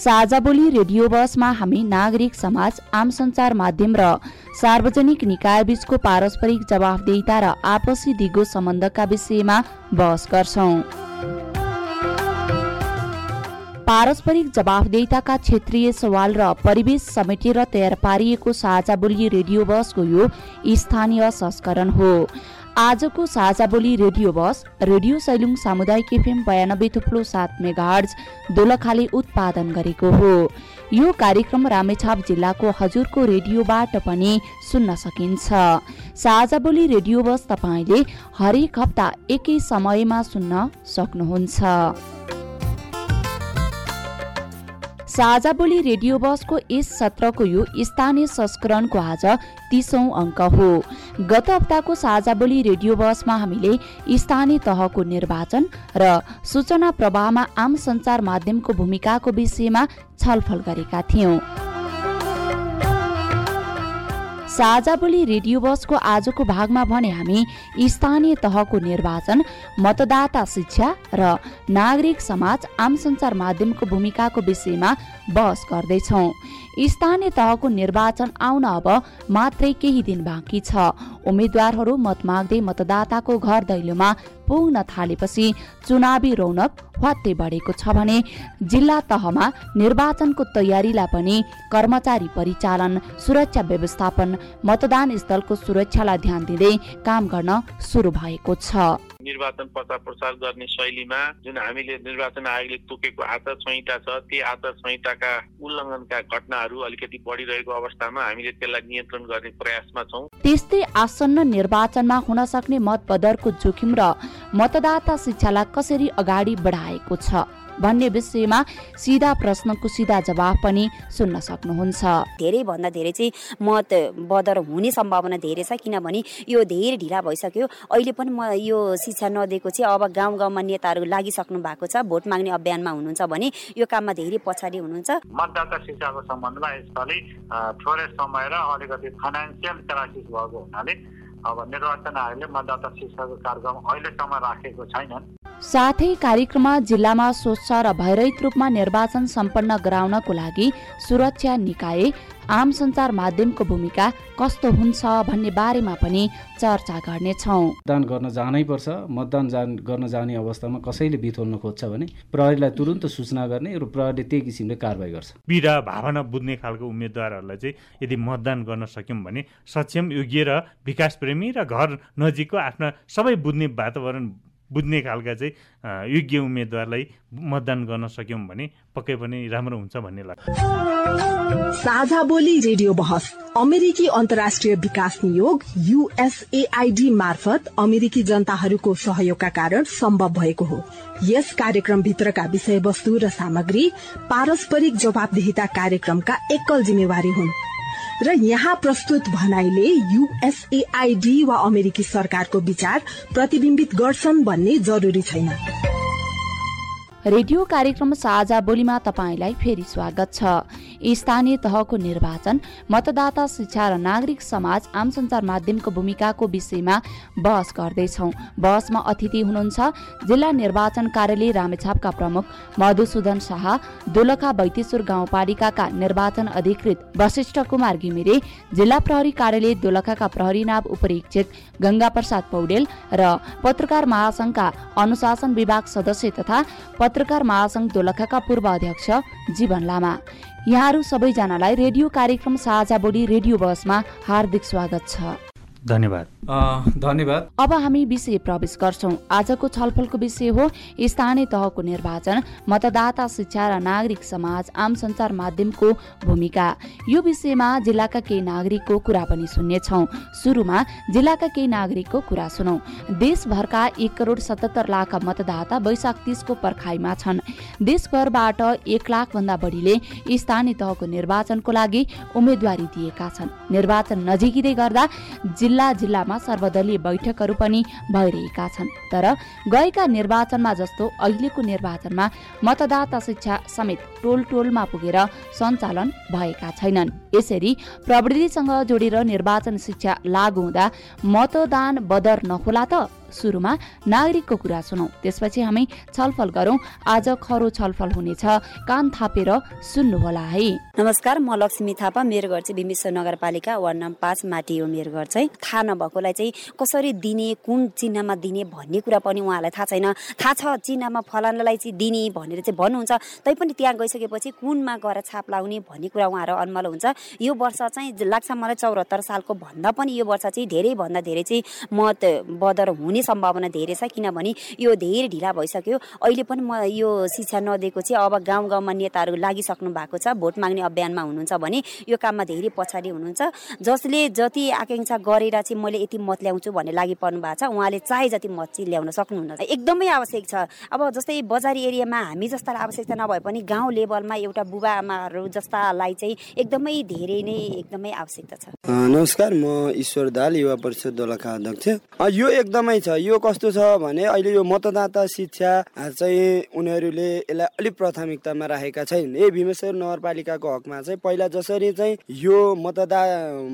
साझा बोली रेडियो बसमा हामी नागरिक समाज आम सञ्चार माध्यम र सार्वजनिक निकाय बीचको पारस्परिक जवाफदेहिता र आपसी दिगो सम्बन्धका विषयमा बहस गर्छौं। पारस्परिक जवाफदेहिताका क्षेत्रीय सवाल र परिवेश समेटेर तयार पारिएको साझा बोली रेडियो बसको यो स्थानीय संस्करण हो। आजको साझा बोली रेडियो बस रेडियो सैलुङ सामुदायिक एफएम बयानब्बे थुप्लो सात मेगाहर्ज दोलखाले उत्पादन गरेको हो। यो कार्यक्रम रामेछाप जिल्लाको हजुरको रेडियोबाट पनि सुन्न सकिन्छ। साझा बोली रेडियो बस तपाईँले हरेक हप्ता एकै समयमा सुन्न सक्नुहुन्छ। साझा बोली रेडियो बसको यस सत्रको यो स्थानीय संस्करणको आज तीसौं अङ्क हो। गत हप्ताको साझा बोली रेडियो बसमा हामीले स्थानीय तहको निर्वाचन र सूचना प्रवाहमा आम सञ्चार माध्यमको भूमिकाको विषयमा छलफल गरेका थियौं। साझा बोली रेडियो बसको आजको भागमा भने हामी स्थानीय तहको निर्वाचन मतदाता शिक्षा र नागरिक समाज आम सञ्चार माध्यमको भूमिकाको विषयमा बहस गर्दैछौ। स्थानीय तहको निर्वाचन आउन अब मात्रै केही दिन बाँकी छ। उम्मेद्वारहरू मत माग्दै मतदाताको घर दैलोमा पुग्न थालेपछि चुनावी रौनक हत्ते बढेको छ भने जिल्ला तहमा निर्वाचनको तयारीलाई पनि कर्मचारी परिचालन सुरक्षा व्यवस्थापन मतदान स्थलको सुरक्षालाई ध्यान दिँदै काम गर्न सुरु भएको छ। निर्वाचन प्रचार प्रसार गर्ने शैलीमा जुन हामीले निर्वाचन आयोगले तोकेको आचार संहिता छ ती आचार संहिताका उल्लङ्घनका घटनाहरू अलिकति बढिरहेको अवस्थामा हामीले त्यसलाई नियन्त्रण गर्ने प्रयासमा छौँ। त्यस्तै आसन्न निर्वाचनमा हुन सक्ने मतपदरको जोखिम र मतदाता शिक्षालाई कसरी अगाडि बढाएको छ? भन्ने विषयमा सिधा प्रश्नको सिधा जवाब पनि सुन्न सक्नुहुन्छ। धेरै भन्दा धेरै चाहिँ मत बदर हुने सम्भावना धेरै छ किनभने यो धेरै ढिला भइसक्यो। अहिले पनि म यो शिक्षा नदिएको चाहिँ अब गाउँ गाउँमा नेताहरू लागिसक्नु भएको छ भोट माग्ने अभियानमा हुनुहुन्छ भने यो काममा धेरै पछाडि हुनुहुन्छ। मतदाता शिक्षाको सम्बन्धमा यसपालि थोरै समय र अलिकति फाइनेन्सियल क्राइसिस भएको हुनाले अब निर्वाचन आयोगले मतदाता शिक्षाको कार्यक्रम अहिलेसम्म राखेको छैनन्। साथै कार्यक्रममा जिल्लामा स्वच्छ र भयरहित रूपमा निर्वाचन सम्पन्न गराउनको लागि सुरक्षा निकाय आम सञ्चार माध्यमको भूमिका कस्तो हुन्छ भन्ने बारेमा पनि चर्चा गर्नेछौ। मतदान गर्न जानै पर्छ। मतदान जान गर्न जाने अवस्थामा कसैले बिथोल्न खोज्छ भने प्रहरीलाई तुरन्त सूचना गर्ने र प्रहरीले त्यही किसिमले कारवाही गर्छ। पीडा भावना बुझ्ने खालको उम्मेद्वारहरूलाई चाहिँ यदि मतदान गर्न सक्यौँ भने सक्षम योग्य र विकास प्रेमी र घर नजिकको आफ्ना सबै बुझ्ने वातावरण बुझ्ने खालका चाहिँ योग्य उम्मेद्वारलाई मतदान गर्न सक्यौँ भने पक्कै पनि राम्रो हुन्छ भन्ने लाग्छ। साझा बोली रेडियो बहस अमेरिकी अन्तर्राष्ट्रिय विकास नियोग युएसएआईडी मार्फत अमेरिकी जनताहरूको सहयोगका कारण सम्भव भएको हो। यस कार्यक्रमभित्रका विषयवस्तु र सामग्री पारस्परिक जवाबदेहिता कार्यक्रमका एकल जिम्मेवारी हुन्। र यहाँ प्रस्तुत भनाइले युएसएआईडी वा अमेरिकी सरकारको विचार प्रतिबिम्बित गर्छन् भन्ने जरुरी छैन। रेडियो कार्यक्रम साझा बोलीमा तपाईँलाई फेरि स्वागत छ। स्थानीय तहको निर्वाचन मतदाता शिक्षा र नागरिक समाज आम सञ्चार माध्यमको भूमिकाको विषयमा बहस गर्दैछौ। बहसमा अतिथि हुनुहुन्छ जिल्ला निर्वाचन कार्यालय रामेछापका प्रमुख मधुसूदन शाह दोलखा बैतेश्वर गाउँपालिकाका निर्वाचन अधिकृत वशिष्ठ कुमार घिमिरे जिल्ला प्रहरी कार्यालय दोलखाका प्रहरी नाव उपरीक्षक गंगा प्रसाद पौडेल र पत्रकार महासंघका अनुशासन विभाग सदस्य तथा पत्रकार महासंघ दोलखाका पूर्व अध्यक्ष जीवन लामा। यहाँहरू सबैजनालाई रेडियो कार्यक्रम साझा बोली रेडियो बसमा हार्दिक स्वागत छ। धन्यवाद। धन्यवाद। अब हामी विषय प्रवेश गर्छौँ। आजको छलफलको विषय हो स्थानीय तहको निर्वाचन मतदाता शिक्षा र नागरिक समाज आम सञ्चार माध्यमको भूमिका। यो विषयमा जिल्लाका केही नागरिकको कुरा पनि सुन्नेछौँ। सुरुमा जिल्लाका केही नागरिकको कुरा सुनौ। देशभरका एक करोड सतहत्तर लाख मतदाता वैशाख तिसको पर्खाइमा छन्। देशभरबाट एक लाखभन्दा बढीले स्थानीय तहको निर्वाचनको लागि उम्मेद्वारी दिएका छन्। निर्वाचन नजिकै गर्दा जिल्ला जिल्लामा सर्वदलीय बैठकहरू पनि भइरहेका छन्। तर गएका निर्वाचनमा जस्तो अहिलेको निर्वाचनमा मतदाता शिक्षा समेत टोल टोलमा पुगेर सञ्चालन भएका छैनन्। यसरी प्रविधिसँग जोडेर निर्वाचन शिक्षा लागू हुँदा मतदान बदर नहोला त। सुरुमा नागरिकको कुरा सुनौ। त्यसपछि हामी छलफल गरौँ। आज खरो छलफल हुनेछ। कान थापेर सुन्नुहोला है। नमस्कार म लक्ष्मी थापा मेरो घर चाहिँ बिमेश्वर नगरपालिका वार्ड नम्बर पाँच माटी हो मेरो घर चाहिँ। थाहा नभएकोलाई चाहिँ कसरी दिने कुन चिन्हमा दिने भन्ने कुरा पनि उहाँलाई थाहा छैन। थाहा छ चिन्हमा फलानालाई चाहिँ दिने भनेर चाहिँ भन्नुहुन्छ। तैपनि त्यहाँ गइसकेपछि कुनमा गएर छाप लाउने भन्ने कुरा उहाँहरू अन्मल हुन्छ। यो वर्ष चाहिँ लाग्छ मलाई चौरात्तर सालको भन्दा पनि यो वर्ष चाहिँ धेरैभन्दा धेरै चाहिँ मत बदर हुने हुने सम्भावना धेरै छ किनभने यो धेरै ढिला भइसक्यो। अहिले पनि म यो शिक्षा नदिएको चाहिँ अब गाउँ गाउँमा नेताहरू लागिसक्नु भएको छ भोट माग्ने अभियानमा हुनुहुन्छ भने यो काममा धेरै पछाडि हुनुहुन्छ। जसले जति आकाङ्क्षा गरेर चाहिँ मैले यति मत ल्याउँछु भन्ने लागि पर्नु भएको छ उहाँले चाहे जति मत चाहिँ ल्याउन सक्नुहुन्न। एकदमै आवश्यक छ। अब जस्तै बजारी एरियामा हामी जस्तालाई आवश्यकता नभए पनि गाउँ लेभलमा एउटा बुबा आमाहरू जस्तालाई चाहिँ एकदमै धेरै नै एकदमै आवश्यकता छ। नमस्कार म ईश्वर दाल युवा परिषद दोलखा अध्यक्ष। यो एकदमै छ। यो कस्तो छ भने अहिले यो मतदाता शिक्षा चाहिँ उनीहरूले यसलाई अलिक प्राथमिकतामा राखेका छैनन्। ए भीमेश्वर नगरपालिकाको हकमा चाहिँ पहिला जसरी चाहिँ यो मतदा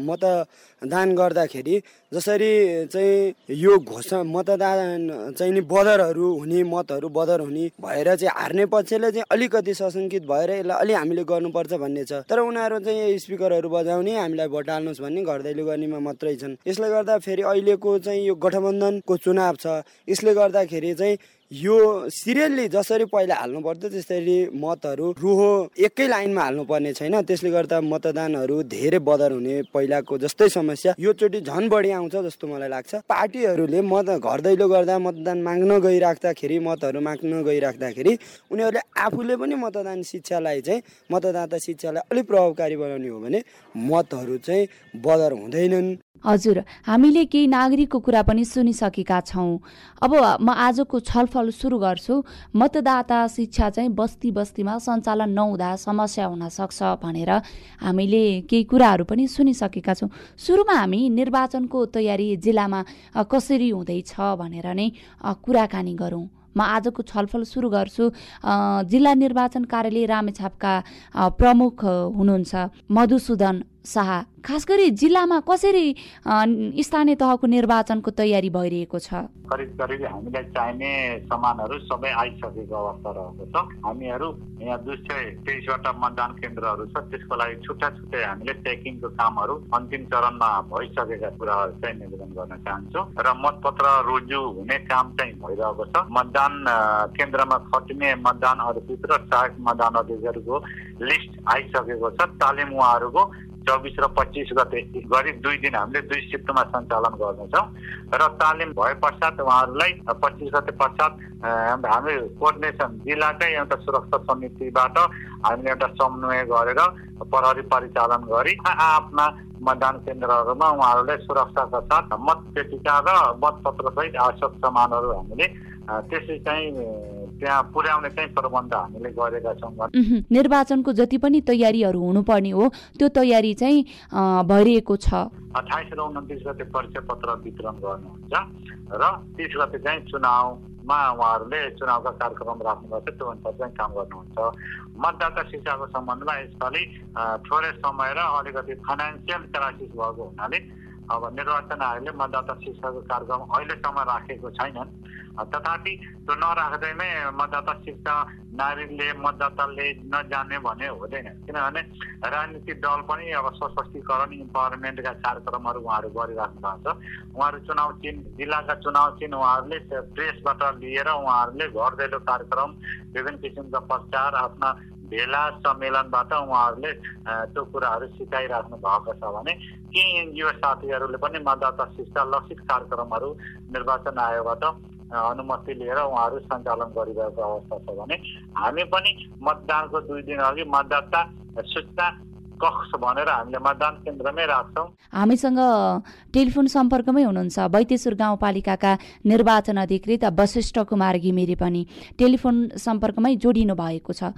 मतदान गर्दाखेरि जसरी चाहिँ यो घोषणा मतदान चाहिँ नि बदरहरू हुने मतहरू बदर हुने भएर चाहिँ हार्ने पक्षले चाहिँ अलिकति सशङ्कित भएर यसलाई अलिक हामीले गर्नुपर्छ भन्ने छ। तर उनीहरू चाहिँ स्पिकरहरू बजाउने हामीलाई भोट हाल्नुहोस् भन्ने घर दैलो गर्नेमा मात्रै छन्। यसले गर्दा फेरि अहिलेको चाहिँ यो गठबन्धनको चुनाव छ। यसले गर्दाखेरि चाहिँ यो सिरियल्ली जसरी पहिला हाल्नु पर्थ्यो त्यसरी मतहरू रुहो एकै लाइनमा हाल्नुपर्ने छैन। त्यसले गर्दा मतदानहरू धेरै बदर हुने पहिलाको जस्तै समस्या। यो चोटि झन् बढी आउँछ जस्तो मलाई लाग्छ। पार्टीहरूले मत घर दैलो गर्दा मतदान माग्न गइराख्दाखेरि मतहरू माग्न गइराख्दाखेरि उनीहरूले आफूले पनि मतदान शिक्षालाई चाहिँ मतदाता शिक्षालाई अलिक प्रभावकारी बनाउने हो भने मतहरू चाहिँ बदर हुँदैनन्। हजुर हामीले केही नागरिकको कुरा पनि सुनिसकेका छौँ। अब म आजको छलफल सुरु गर्छु। मतदाता शिक्षा चाहिँ बस्ती बस्तीमा सञ्चालन नहुँदा समस्या हुन सक्छ भनेर हामीले केही कुराहरू पनि सुनिसकेका छौँ। सुरुमा हामी निर्वाचनको तयारी जिल्लामा कसरी हुँदैछ भनेर नै कुराकानी गरौँ। म आजको छलफल सुरु गर्छु। जिल्ला निर्वाचन कार्यालय रामेछापका प्रमुख हुनुहुन्छ मधुसूदन शाह खास गरी जिल्लामा कसरी स्थानीय तहको निर्वाचनको तयारी भइरहेको छ? करिब करिब हामीलाई चाहिने सामानहरू सबै आइसकेको अवस्था रहेको छ। हामीहरू यहाँ दुई सय तेइसवटा मतदान केन्द्रहरू छ। त्यसको लागि छुट्टा छुट्टै हामीले ट्याकिङको कामहरू अन्तिम चरणमा भइसकेका कुराहरू चाहिँ निवेदन गर्न चाहन्छु। र मतपत्र रुजु हुने काम चाहिँ भइरहेको छ। मतदान केन्द्रमा खटिने मतदानहरूभित्र सहायक मतदान अधिकारीको लिस्ट आइसकेको छ। तालिम उहाँहरूको चौबिस र पच्चिस गते गरी दुई दिन हामीले दुई सिफ्टमा सञ्चालन गर्नेछौँ। र तालिम भए पश्चात उहाँहरूलाई पच्चिस गते पश्चात हामी कोर्डिनेसन जिल्लाकै एउटा सुरक्षा समितिबाट हामीले एउटा समन्वय गरेर प्रहरी परिचालन गरी आफ्ना मतदान केन्द्रहरूमा उहाँहरूले सुरक्षाका साथ मत पेटिका र मतपत्र सहित आवश्यक सामानहरू हामीले त्यसै चाहिँ त्यहाँ पुर्याउने चाहिँ प्रबन्ध हामीले गरेका छौँ। निर्वाचनको जति पनि तयारीहरू हुनुपर्ने हो त्यो तयारी चाहिँ भइरहेको छ। अठाइस र उन्तिस गते परिचय पत्र वितरण गर्नुहुन्छ र तिस गते चाहिँ चुनावमा उहाँहरूले चुनावका कार्यक्रम राख्नुपर्छ त्यो अनुसार चाहिँ काम गर्नुहुन्छ। मतदाता शिक्षाको सम्बन्धमा यसपालि थोरै समय र अलिकति फाइनेन्सियल क्राइसिस भएको हुनाले अब निर्वाचन आयोगले मतदाता शिक्षाको कार्यक्रम अहिलेसम्म राखेको छैनन्। तथापि त्यो नराख्दैमै मतदाता शिक्षा नागरिकले मतदाताले नजाने भने हुँदैन। किनभने राजनीतिक दल पनि अब सशक्तिकरण इम्पावरमेन्टका कार्यक्रमहरू उहाँहरू गरिराख्नु भएको छ। उहाँहरू चुनाव चिन्ह जिल्लाका चुनाव चिन्ह उहाँहरूले प्रेसबाट लिएर उहाँहरूले घर दैलो कार्यक्रम विभिन्न किसिमका प्रचार आफ्ना भेला सम्मेलनबाट उहाँहरूले त्यो कुराहरू सिकाइराख्नु भएको छ भने केही एनजिओ साथीहरूले पनि मतदाता शिक्षा लक्षित कार्यक्रमहरू निर्वाचन आयोगबाट अनुमति लिएर उहाँहरू सञ्चालन गरिरहेको अवस्था छ भने हामी पनि मतदानको दुई दिन अघि मतदाता सूचना कक्ष भनेर हामीले मतदान केन्द्रमै राख्छौँ। हामीसँग टेलिफोन सम्पर्कमै हुनुहुन्छ बैतेश्वर गाउँपालिकाका निर्वाचन अधिकृत वशिष्ठ कुमार घिमिरे पनि। टेलिफोन सम्पर्कमै जोडिनु भएको छ।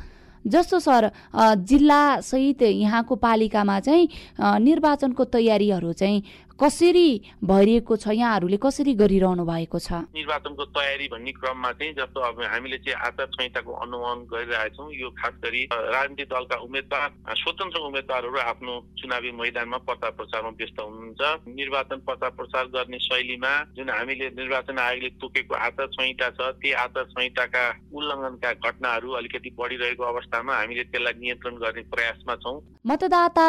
जस्तो सर जिल्लासहित यहाँको पालिकामा चाहिँ निर्वाचनको तयारीहरू चाहिँ कसरी भइरहेको छ यहाँहरूले कसरी गरिरहनु भएको छ? निर्वाचनको तयारी भन्ने क्रममा चाहिँ जस्तो अब हामीले चाहिँ आचार संहिताको अनुमान गरिरहेछौँ यो खास गरी राजनीतिक दलका उम्मेद्वार स्वतन्त्र उम्मेद्वारहरू आफ्नो चुनावी मैदानमा प्रचार प्रसारमा व्यस्त हुनुहुन्छ। निर्वाचन प्रचार प्रसार गर्ने शैलीमा जुन हामीले निर्वाचन आयोगले तोकेको आचार संहिता छ ती आचार संहिताका उल्लङ्घनका घटनाहरू अलिकति बढिरहेको अवस्थामा हामीले त्यसलाई नियन्त्रण गर्ने प्रयासमा छौँ। मतदाता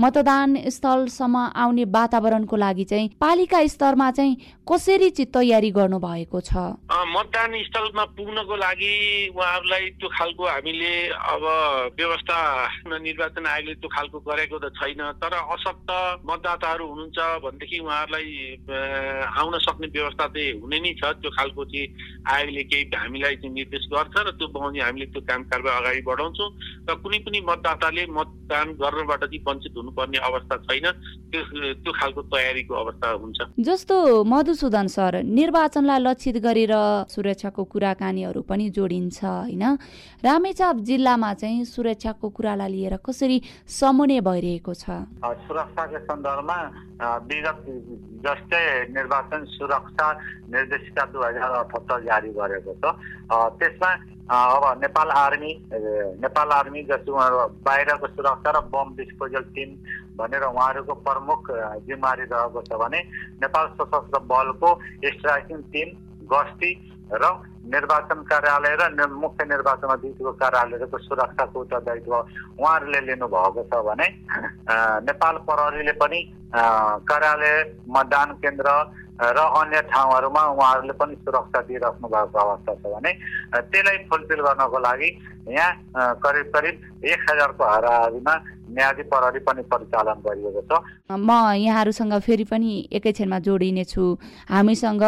मतदान स्थलसम्म आउने वातावरण को लागि चाहिँ पालिका स्तरमा चाहिँ कसरी चाहिँ तयारी गर्नु भएको छ मतदान स्थलमा पुग्नको लागि उहाँहरूलाई त्यो खालको हामीले अब व्यवस्था निर्वाचन आयोगले त्यो खालको गरेको त छैन तर असक्त मतदाताहरू हुनुहुन्छ भनेदेखि उहाँहरूलाई आउन सक्ने व्यवस्था चाहिँ हुने नै छ। त्यो खालको चाहिँ आयोगले केही हामीलाई चाहिँ निर्देश गर्छ र त्यो बगाउने हामीले त्यो काम कारवाही अगाडि बढाउँछौँ र कुनै पनि मतदाताले मतदान गर्नबाट चाहिँ वञ्चित हुनुपर्ने अवस्था छैन। त्यो त्यो खालको तयारीको अवस्था हुन्छ। जस्तो मधुसूदन सर निर्वाचनलाई लक्षित गरेर सुरक्षाको कुराकानीहरू पनि जोडिन्छ होइन? रामेछाप जिल्लामा चाहिँ सुरक्षाको कुरालाई लिएर कसरी समन्वय भइरहेको छ? सुरक्षाको सन्दर्भमा विगत जस्तै निर्वाचन सुरक्षा निर्देशिका दुई हजार अठहत्तर जारी गरेको छ। त्यसमा अब नेपाल आर्मी नेपाल आर्मी जस्तो बाहिरको सुरक्षा र बम डिस्पोजल टिम भनेर उहाँहरूको प्रमुख जिम्मेवारी रहेको छ भने नेपाल सशस्त्र बलको स्ट्राइकिङ टिम गस्ती र निर्वाचन कार्यालय र मुख्य निर्वाचन अधिकारीको कार्यालयको सुरक्षाको उत्तरदायित्व उहाँहरूले लिनुभएको छ भने नेपाल प्रहरीले पनि कार्यालय मतदान केन्द्र र अन्य ठाउँहरूमा उहाँहरूले पनि सुरक्षा दिइराख्नु भएको अवस्था छ भने त्यसलाई फुलफिल गर्नको लागि यहाँ करिब करिब एक हजारको हाराहारीमा न्यायाधि प्रहरी पनि परिचालन गरिएको छ। म यहाँहरूसँग फेरि पनि एकैछिनमा जोडिनेछु। हामीसँग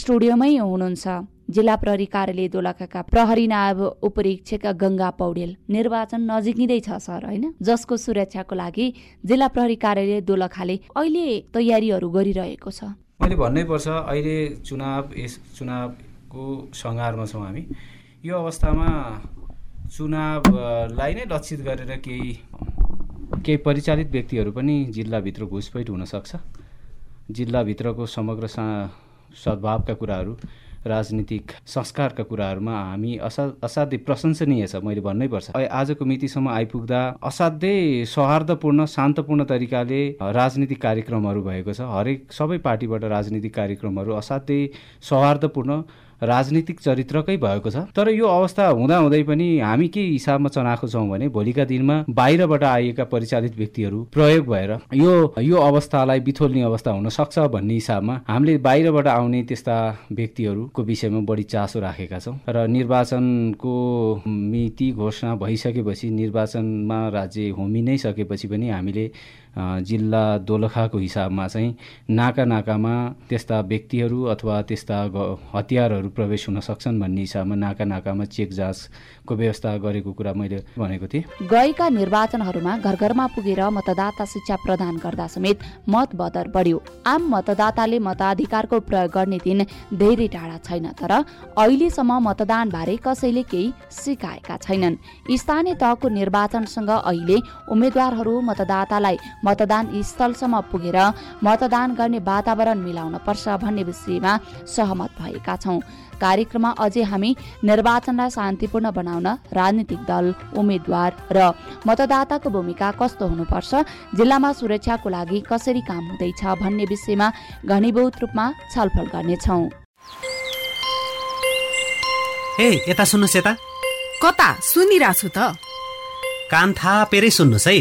स्टुडियोमै हुनुहुन्छ जिल्ला प्रहरी कार्यालय दोलखाका प्रहरी नायब उपरीक्षक गङ्गा पौडेल। निर्वाचन नजिकै छ सर होइन? जसको सुरक्षाको लागि जिल्ला प्रहरी कार्यालय दोलखाले अहिले तयारीहरू गरिरहेको छ। मैले भन्नै पर्छ अहिले चुनाव यस चुनावको सङ्घारमा छौँ हामी। यो अवस्थामा चुनावलाई नै लक्षित गरेर केही केही परिचालित व्यक्तिहरू पनि जिल्लाभित्र घुसपैठ हुनसक्छ। जिल्लाभित्रको समग्र सद्भावका कुराहरू राजनीतिक संस्कारका कुराहरूमा हामी असा असाध्यै प्रशंसनीय छ मैले भन्नै पर्छ। आजको मितिसम्म आइपुग्दा असाध्यै सौहार्दपूर्ण शान्तपूर्ण तरिकाले राजनीतिक कार्यक्रमहरू भएको छ। हरेक सबै पार्टीबाट राजनीतिक कार्यक्रमहरू असाध्यै सौहार्दपूर्ण राजनीतिक चरित्रकै भएको छ। तर यो अवस्था हुँदाहुँदै पनि हामी के हिसाबमा चनाएको छौँ भने भोलिका दिनमा बाहिरबाट आइएका परिचालित व्यक्तिहरू प्रयोग भएर यो यो अवस्थालाई बिथोल्ने अवस्था हुन सक्छ भन्ने हिसाबमा हामीले बाहिरबाट आउने त्यस्ता व्यक्तिहरूको विषयमा बढी चासो राखेका छौँ। र निर्वाचनको मिति घोषणा भइसकेपछि निर्वाचनमा राज्य होमि नै सकेपछि पनि हामीले जिल्ला दोलखाको हिसाबमा चाहिँ नाका नाकामा त्यस्ता व्यक्तिहरू अथवा त्यस्ता हतियारहरू प्रवेश हुन सक्छन् भन्ने हिसाबमा नाका नाकामा चेक जाँचको व्यवस्था गरेको कुरा मैले भनेको थिएँ। गएका निर्वाचनहरूमा घर घरमा पुगेर मतदाता शिक्षा प्रदान गर्दा समेत मत बदर बढ्यो। आम मतदाताले मताधिकारको प्रयोग गर्ने दिन धेरै टाढा छैन तर अहिलेसम्म मतदान बारे कसैले केही सिकाएका छैनन्। स्थानीय तहको निर्वाचनसँग अहिले उम्मेद्वारहरू मतदातालाई मतदान स्थलसम्म पुगेर मतदान गर्ने वातावरण मिलाउन पर्छ भन्ने विषयमा सहमत भएका छौँ। कार्यक्रममा अझै हामी निर्वाचनलाई शान्तिपूर्ण बनाउन राजनीतिक दल उम्मेद्वार र मतदाताको भूमिका कस्तो हुनुपर्छ जिल्लामा सुरक्षाको लागि कसरी काम हुँदैछ भन्ने विषयमा घनीभूत रूपमा छलफल गर्नेछौ। ए यता सुन्नुहोस् यता। कता? सुनिरहेको छु त। कान थापेरै सुन्नुहोस् है।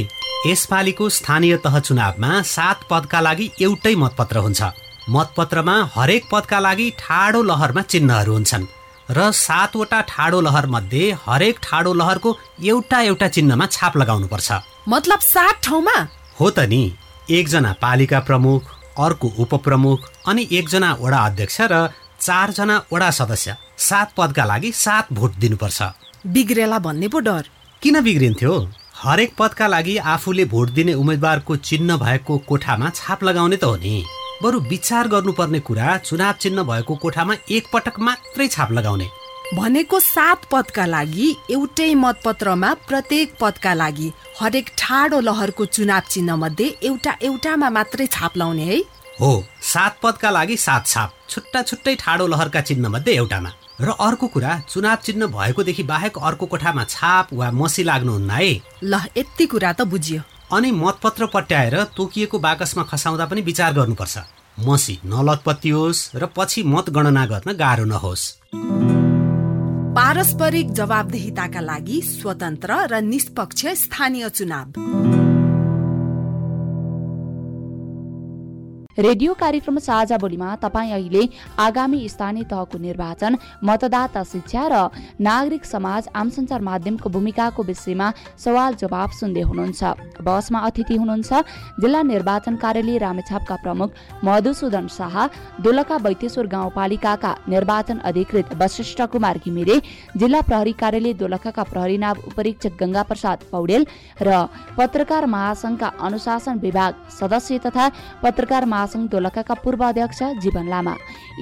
यसपालिको स्थानीय तह चुनावमा सात पदका लागि एउटै मतपत्र हुन्छ। मतपत्रमा हरेक पदका लागि ठाडो लहरमा चिन्हहरू हुन्छन् र सातवटा ठाडो लहर मध्ये हरेक ठाडो लहरको एउटा एउटा चिन्हमा छाप लगाउनुपर्छ। मतलब सात ठाउँमा? हो त नि। एकजना पालिका प्रमुख अर्को उपप्रमुख अनि एकजना वडा अध्यक्ष र चारजना वडा सदस्य सात पदका लागि सात भोट दिनुपर्छ। बिग्रेला भन्ने पो डर। किन बिग्रिन्थ्यो? हरेक पदका लागि आफूले भोट दिने उम्मेद्वारको चिन्ह भएको कोठामा छाप लगाउने त हो नि। बरु विचार गर्नुपर्ने कुरा चुनाव चिन्ह भएको कोठामा एकपटक मात्रै छाप लगाउने। भनेको सात पदका लागि एउटै मतपत्रमा प्रत्येक पदका लागि हरेक ठाडो लहरको चुनाव चिन्ह मध्ये एउटा एउटामा मात्रै छाप लाउने है। हो सात पदका लागि सात छाप छुट्टा छुट्टै ठाडो लहरका चिन्ह मध्ये एउटामा। र अर्को कुरा चुनाव चिन्ह भएकोदेखि बाहेक अर्को कोठामा छाप वा मसी लाग्नुहुन्न है। ल यति कुरा त बुझियो। अनि मतपत्र पट्याएर तोकिएको बाकसमा खसाउँदा पनि विचार गर्नुपर्छ। मसी नलतपत्तियोस् र पछि मतगणना गर्न गाह्रो नहोस्। पारस्परिक जवाबदेहिताका लागि स्वतन्त्र र निष्पक्ष स्थानीय चुनाव। रेडियो कार्यक्रम साझा बोलीमा तपाईँ अहिले आगामी स्थानीय तहको निर्वाचन मतदाता शिक्षा र नागरिक समाज आम सञ्चार माध्यमको भूमिकाको विषयमा सवाल जवाब सुन्दै हुनुहुन्छ। बसमा अतिथि हुनुहुन्छ जिल्ला निर्वाचन कार्यालय रामेछापका प्रमुख मधुसूदन शाह दोलखा बैतेश्वर गाउँपालिकाका निर्वाचन अधिकृत वशिष्ठ कुमार घिमिरे जिल्ला प्रहरी कार्यालय दोलखाका प्रहरी नाव उपरीक्षक गंगा प्रसाद पौडेल र पत्रकार महासंघका अनुशासन विभाग सदस्य तथा पत्रकार महासंघ दोलखाका पूर्व अध्यक्ष जीवन लामा।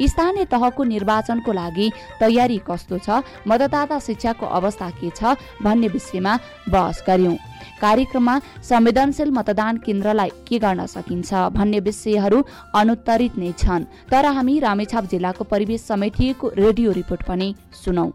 स्थानीय तहको निर्वाचनको लागि तयारी कस्तो छ मतदाता शिक्षाको अवस्था के छ भन्ने विषयमा बहस गर्यौं। कार्यक्रममा संवेदनशील मतदान केन्द्रलाई के गर्न सकिन्छ भन्ने विषयहरू अनुत्तरित नै छन् तर हामी रामेछाप जिल्लाको परिवेश समेटिएको रेडियो रिपोर्ट पनि सुनौ।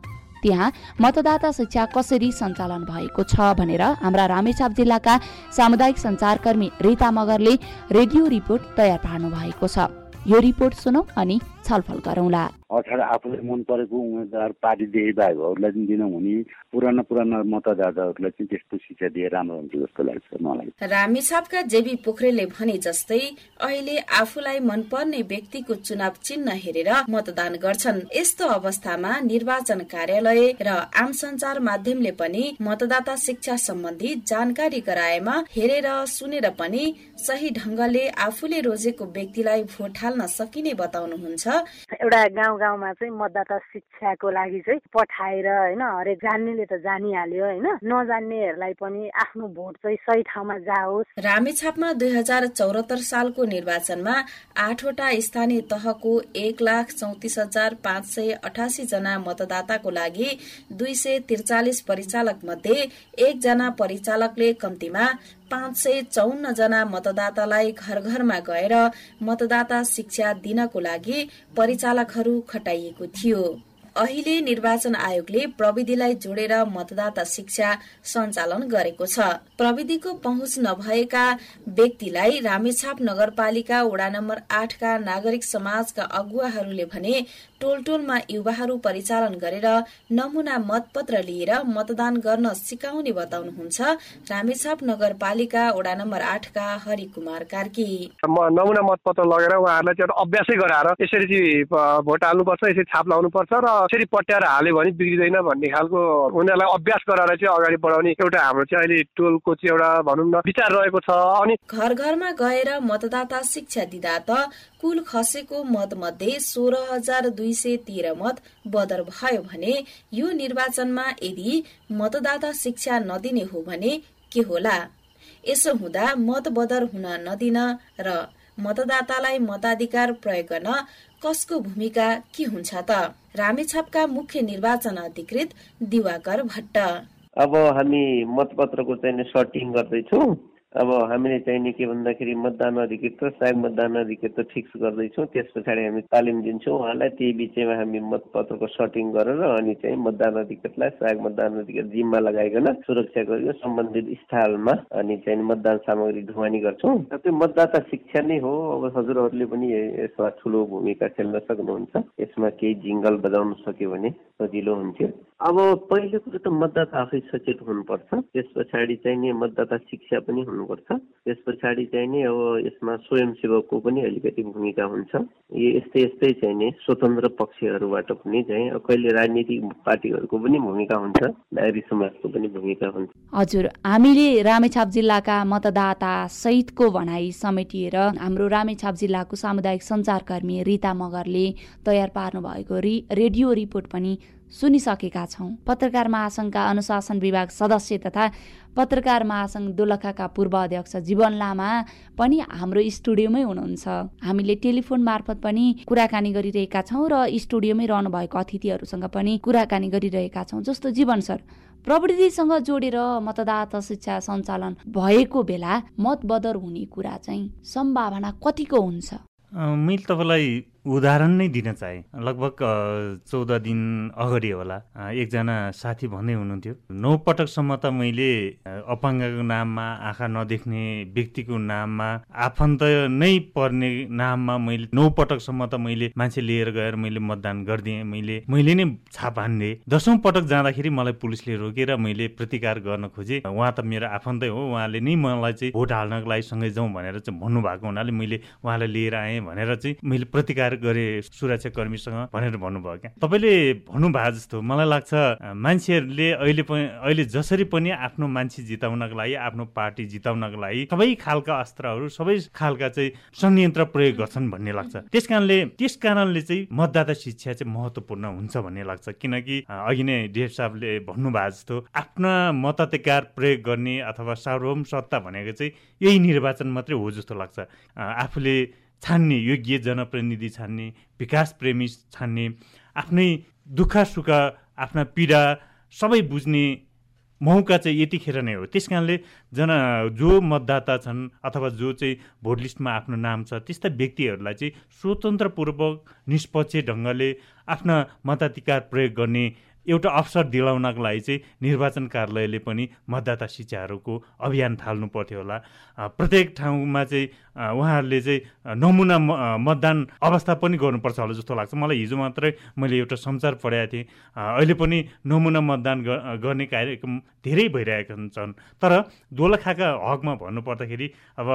त्यहाँ मतदाता शिक्षा कसरी सञ्चालन भएको छ भनेर हाम्रा रामेछाप जिल्लाका सामुदायिक सञ्चारकर्मी रिता मगरले रेडियो रिपोर्ट तयार पार्नु भएको छ। यो रिपोर्ट सुनौ अनि छलफल गरौँला। अर्थात् आफूलाई मन परेको उम्मेद्वार पार्टीदेखि बाहेकहरूलाई पनि दिनु हुने पुराना पुराना मतदाताहरूलाई चाहिँ त्यस्तो शिक्षा दिए राम्रो हुन्थ्यो जस्तो लाग्छ मलाई। रामेछापका जेबी पोखरेलले भने जस्तै अहिले आफूलाई मनपर्ने व्यक्तिको चुनाव चिन्ह हेरेर मतदान गर्छन्। यस्तो अवस्थामा निर्वाचन कार्यालय र आम सञ्चार माध्यमले पनि मतदाता शिक्षा सम्बन्धी जानकारी गराएमा हेरेर सुनेर पनि सही ढंगले आफूले रोजेको व्यक्तिलाई भोट हाल्न सकिने बताउनुहुन्छ। एउटा गाउँ गाउँमा चाहिँ मतदाता शिक्षाको लागि चाहिँ पठाएर होइन हरेक जान्नेले त जानिहाल्यो होइन। नजान्नेहरूलाई पनि आफ्नो भोट चाहिँ सही ठाउँमा जाओस्। रामेछापमा दुई हजार चौरात्तर सालको निर्वाचनमा आठवटा स्थानीय तहको एक लाख चौतिस हजार पाँच सय अठासी जना मतदाताको लागि दुई सय त्रिचालिस परिचालक मध्ये एकजना परिचालकले कम्तीमा पाँच सय चौन्न जना मतदातालाई घर घरमा गएर मतदाता शिक्षा दिनको लागि परिचालकहरू खटाइएको थियो। अहिले निर्वाचन आयोगले प्रविधिलाई जोडेर मतदाता शिक्षा सञ्चालन गरेको छ। प्रविधिको पहुँच नभएका व्यक्तिलाई रामेछाप नगरपालिका वडा नम्बर आठका नागरिक समाजका अगुवाहरूले भने टोल टोलमा युवाहरू परिचालन गरेर नमुना मतपत्र लिएर मतदान गर्न सिकाउने बताउनुहुन्छ रामेछाप नगरपालिका वडा नम्बर आठका हरि कुमार कार्की। नमुना मतपत्र लगेर उहाँहरूलाई अभ्यासै गराएर यसरी भोट हाल्नुपर्छ यसरी छाप लाउनुपर्छ र यसरी पट्याएर हाल्यो भने बिग्रिँदैन भन्ने खालको उनीहरूलाई अभ्यास गराएर चाहिँ अगाडि बढाउने एउटा हाम्रो चाहिँ अहिले टोलको चाहिँ एउटा भनौँ न विचार रहेको छ। अनि घर घरमा गएर मतदाता शिक्षा दिँदा त कुल खसेको मत मध्ये सोह्र हजार दुई सय तेह्र मत बदर भयो भने यो निर्वाचनमा यदि मतदाता शिक्षा नदिने हो भने के होला? यसो हुँदा मत बदर हुन नदिन र मतदातालाई मताधिकार प्रयोग गर्न कसको भूमिका के हुन्छ त? रामेछापका मुख्य निर्वाचन अधिकृत दिवाकर भट्ट। अब हामी मतपत्रको चाहिँ सर्टिङ गर्दैछौँ। अब हामीले चाहिने के भन्दाखेरि मतदान अधिकृत र सहायक मतदान अधिकृत फिक्स गर्दैछौँ। त्यस पछाडि हामी तालिम दिन्छौँ उहाँलाई। त्यही बिचमा हामी मतपत्रको सर्टिङ गरेर अनि चाहिँ मतदान अधिकृतलाई सहायक मतदान अधिकृत जिम्मा लगाइकन सुरक्षा गरेर सम्बन्धित स्थलमा अनि चाहिँ मतदान सामग्री ढुवानी गर्छौँ। त्यो मतदाता शिक्षा नै हो। अब हजुरहरूले पनि यसमा ठुलो भूमिका खेल्न सक्नुहुन्छ। यसमा केही जिङ्गल बजाउन सक्यो भने सजिलो हुन्थ्यो। अब पहिलो कुरो त मतदाता आफै सचेत हुनुपर्छ। त्यस पछाडि चाहिँ मतदाता शिक्षा पनि हुनु गर्नुपर्छ। त्यस पछाडि चाहिँ नि अब यसमा स्वयंसेवकको पनि अलिकति भूमिका हुन्छ। यस्तै यस्तै चाहिँ नि स्वतन्त्र पक्षहरूबाट पनि चाहिँ कहिले राजनीतिक पार्टीहरूको पनि भूमिका हुन्छ नागरिक समाजको पनि भूमिका हुन्छ। हजुर हामीले रामेछाप जिल्लाका मतदाता सहितको भनाइ समेटिएर हाम्रो रामेछाप जिल्लाको सामुदायिक सञ्चारकर्मी रिता मगरले तयार पार्नु भएको रि रेडियो रिपोर्ट पनि सुनिसकेका छौँ। पत्रकार महासङ्घका अनुशासन विभाग सदस्य तथा पत्रकार महासङ्घ दोलखाका पूर्व अध्यक्ष जीवन लामा पनि हाम्रो स्टुडियोमै हुनुहुन्छ। हामीले टेलिफोन मार्फत पनि कुराकानी गरिरहेका छौँ र स्टुडियोमै रहनु भएको अतिथिहरूसँग पनि कुराकानी गरिरहेका छौँ। जस्तो जीवन सर प्रविधिसँग जोडेर मतदाता शिक्षा सञ्चालन भएको बेला मतबदर हुने कुरा चाहिँ सम्भावना कतिको हुन्छ? मैले तपाईँलाई उदाहरण नै दिन चाहे। लगभग चौध दिन अगाडि होला। एकजना साथी भन्दै हुनुहुन्थ्यो नौ पटकसम्म त मैले अपाङ्गको नाममा आँखा नदेख्ने व्यक्तिको नाममा आफन्त नै पर्ने नाममा मैले नौ पटकसम्म त मैले मान्छे लिएर गएर मैले मतदान गरिदिएँ मैले मैले नै छाप हान्दिएँ दसौँ पटक जाँदाखेरि मलाई पुलिसले रोकेर मैले प्रतिकार गर्न खोजेँ। उहाँ त मेरो आफन्तै हो उहाँले नै मलाई चाहिँ भोट हाल्नको लागि सँगै जाउँ भनेर चाहिँ भन्नुभएको हुनाले मैले उहाँलाई लिएर आएँ भनेर चाहिँ मैले प्रतिकार गरे सुरक्षा कर्मीसँग भनेर भन्नुभयो क्या। तपाईँले भन्नुभएको जस्तो मलाई लाग्छ मान्छेहरूले अहिले पनि अहिले जसरी पनि आफ्नो मान्छे जिताउनको लागि आफ्नो पार्टी जिताउनको लागि सबै खालका अस्त्रहरू सबै खालका चाहिँ संयन्त्र प्रयोग गर्छन् भन्ने लाग्छ। त्यस कारणले त्यस कारणले चाहिँ मतदाता शिक्षा चाहिँ महत्त्वपूर्ण हुन्छ भन्ने लाग्छ। किनकि अघि नै डेभ साहबले भन्नुभएको जस्तो आफ्ना मताधिकार प्रयोग गर्ने अथवा सार्वभौम सत्ता भनेको चाहिँ यही निर्वाचन मात्रै हो जस्तो लाग्छ। आफूले छान्ने योग्य जनप्रतिनिधि छान्ने विकास प्रेमी छान्ने आफ्नै दुःख सुख आफ्ना पीडा सबै बुझ्ने मौका चाहिँ यतिखेर नै हो। त्यस कारणले जना जो मतदाता छन् अथवा जो चाहिँ भोट लिस्टमा आफ्नो नाम छ त्यस्ता व्यक्तिहरूलाई चाहिँ स्वतन्त्रपूर्वक निष्पक्ष ढङ्गले आफ्ना मताधिकार प्रयोग गर्ने एउटा अवसर दिलाउनको लागि चाहिँ निर्वाचन कार्यालयले पनि मतदाता शिक्षाहरूको अभियान थाल्नु पर्थ्यो होला प्रत्येक ठाउँमा चाहिँ उहाँहरूले चाहिँ नमुना मतदान अवस्था पनि गर्नुपर्छ होला जस्तो लाग्छ। मलाई हिजो मात्रै मैले एउटा समाचार पढाएको थिएँ। अहिले पनि नमुना मतदान गर्ने कार्यक्रम धेरै भइरहेका छन्। तर दोलखाका हकमा भन्नुपर्दाखेरि अब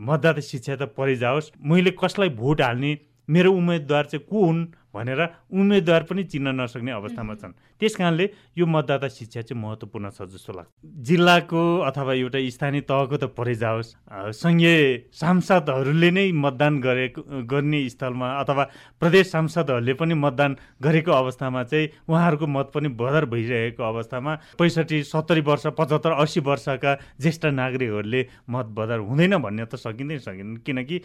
मतदाता शिक्षा त परिजाओस् मैले कसलाई भोट हाल्ने मेरो उम्मेदवार चाहिँ को हुन् भनेर उम्मेदवार पनि चिन्न नसक्ने अवस्थामा छन्। त्यस कारणले यो मतदाता शिक्षा चाहिँ महत्त्वपूर्ण छ जस्तो लाग्छ। जिल्लाको अथवा एउटा स्थानीय तहको त परै जाओस् सङ्घीय सांसदहरूले नै मतदान गरेको गर्ने स्थलमा अथवा प्रदेश सांसदहरूले पनि मतदान गरेको अवस्थामा चाहिँ उहाँहरूको मत पनि बदर भइरहेको अवस्थामा पैँसठी सत्तरी वर्ष पचहत्तर अस्सी वर्षका ज्येष्ठ नागरिकहरूले मत बदर हुँदैन भन्ने त सकिँदै सकिँदैन। किनकि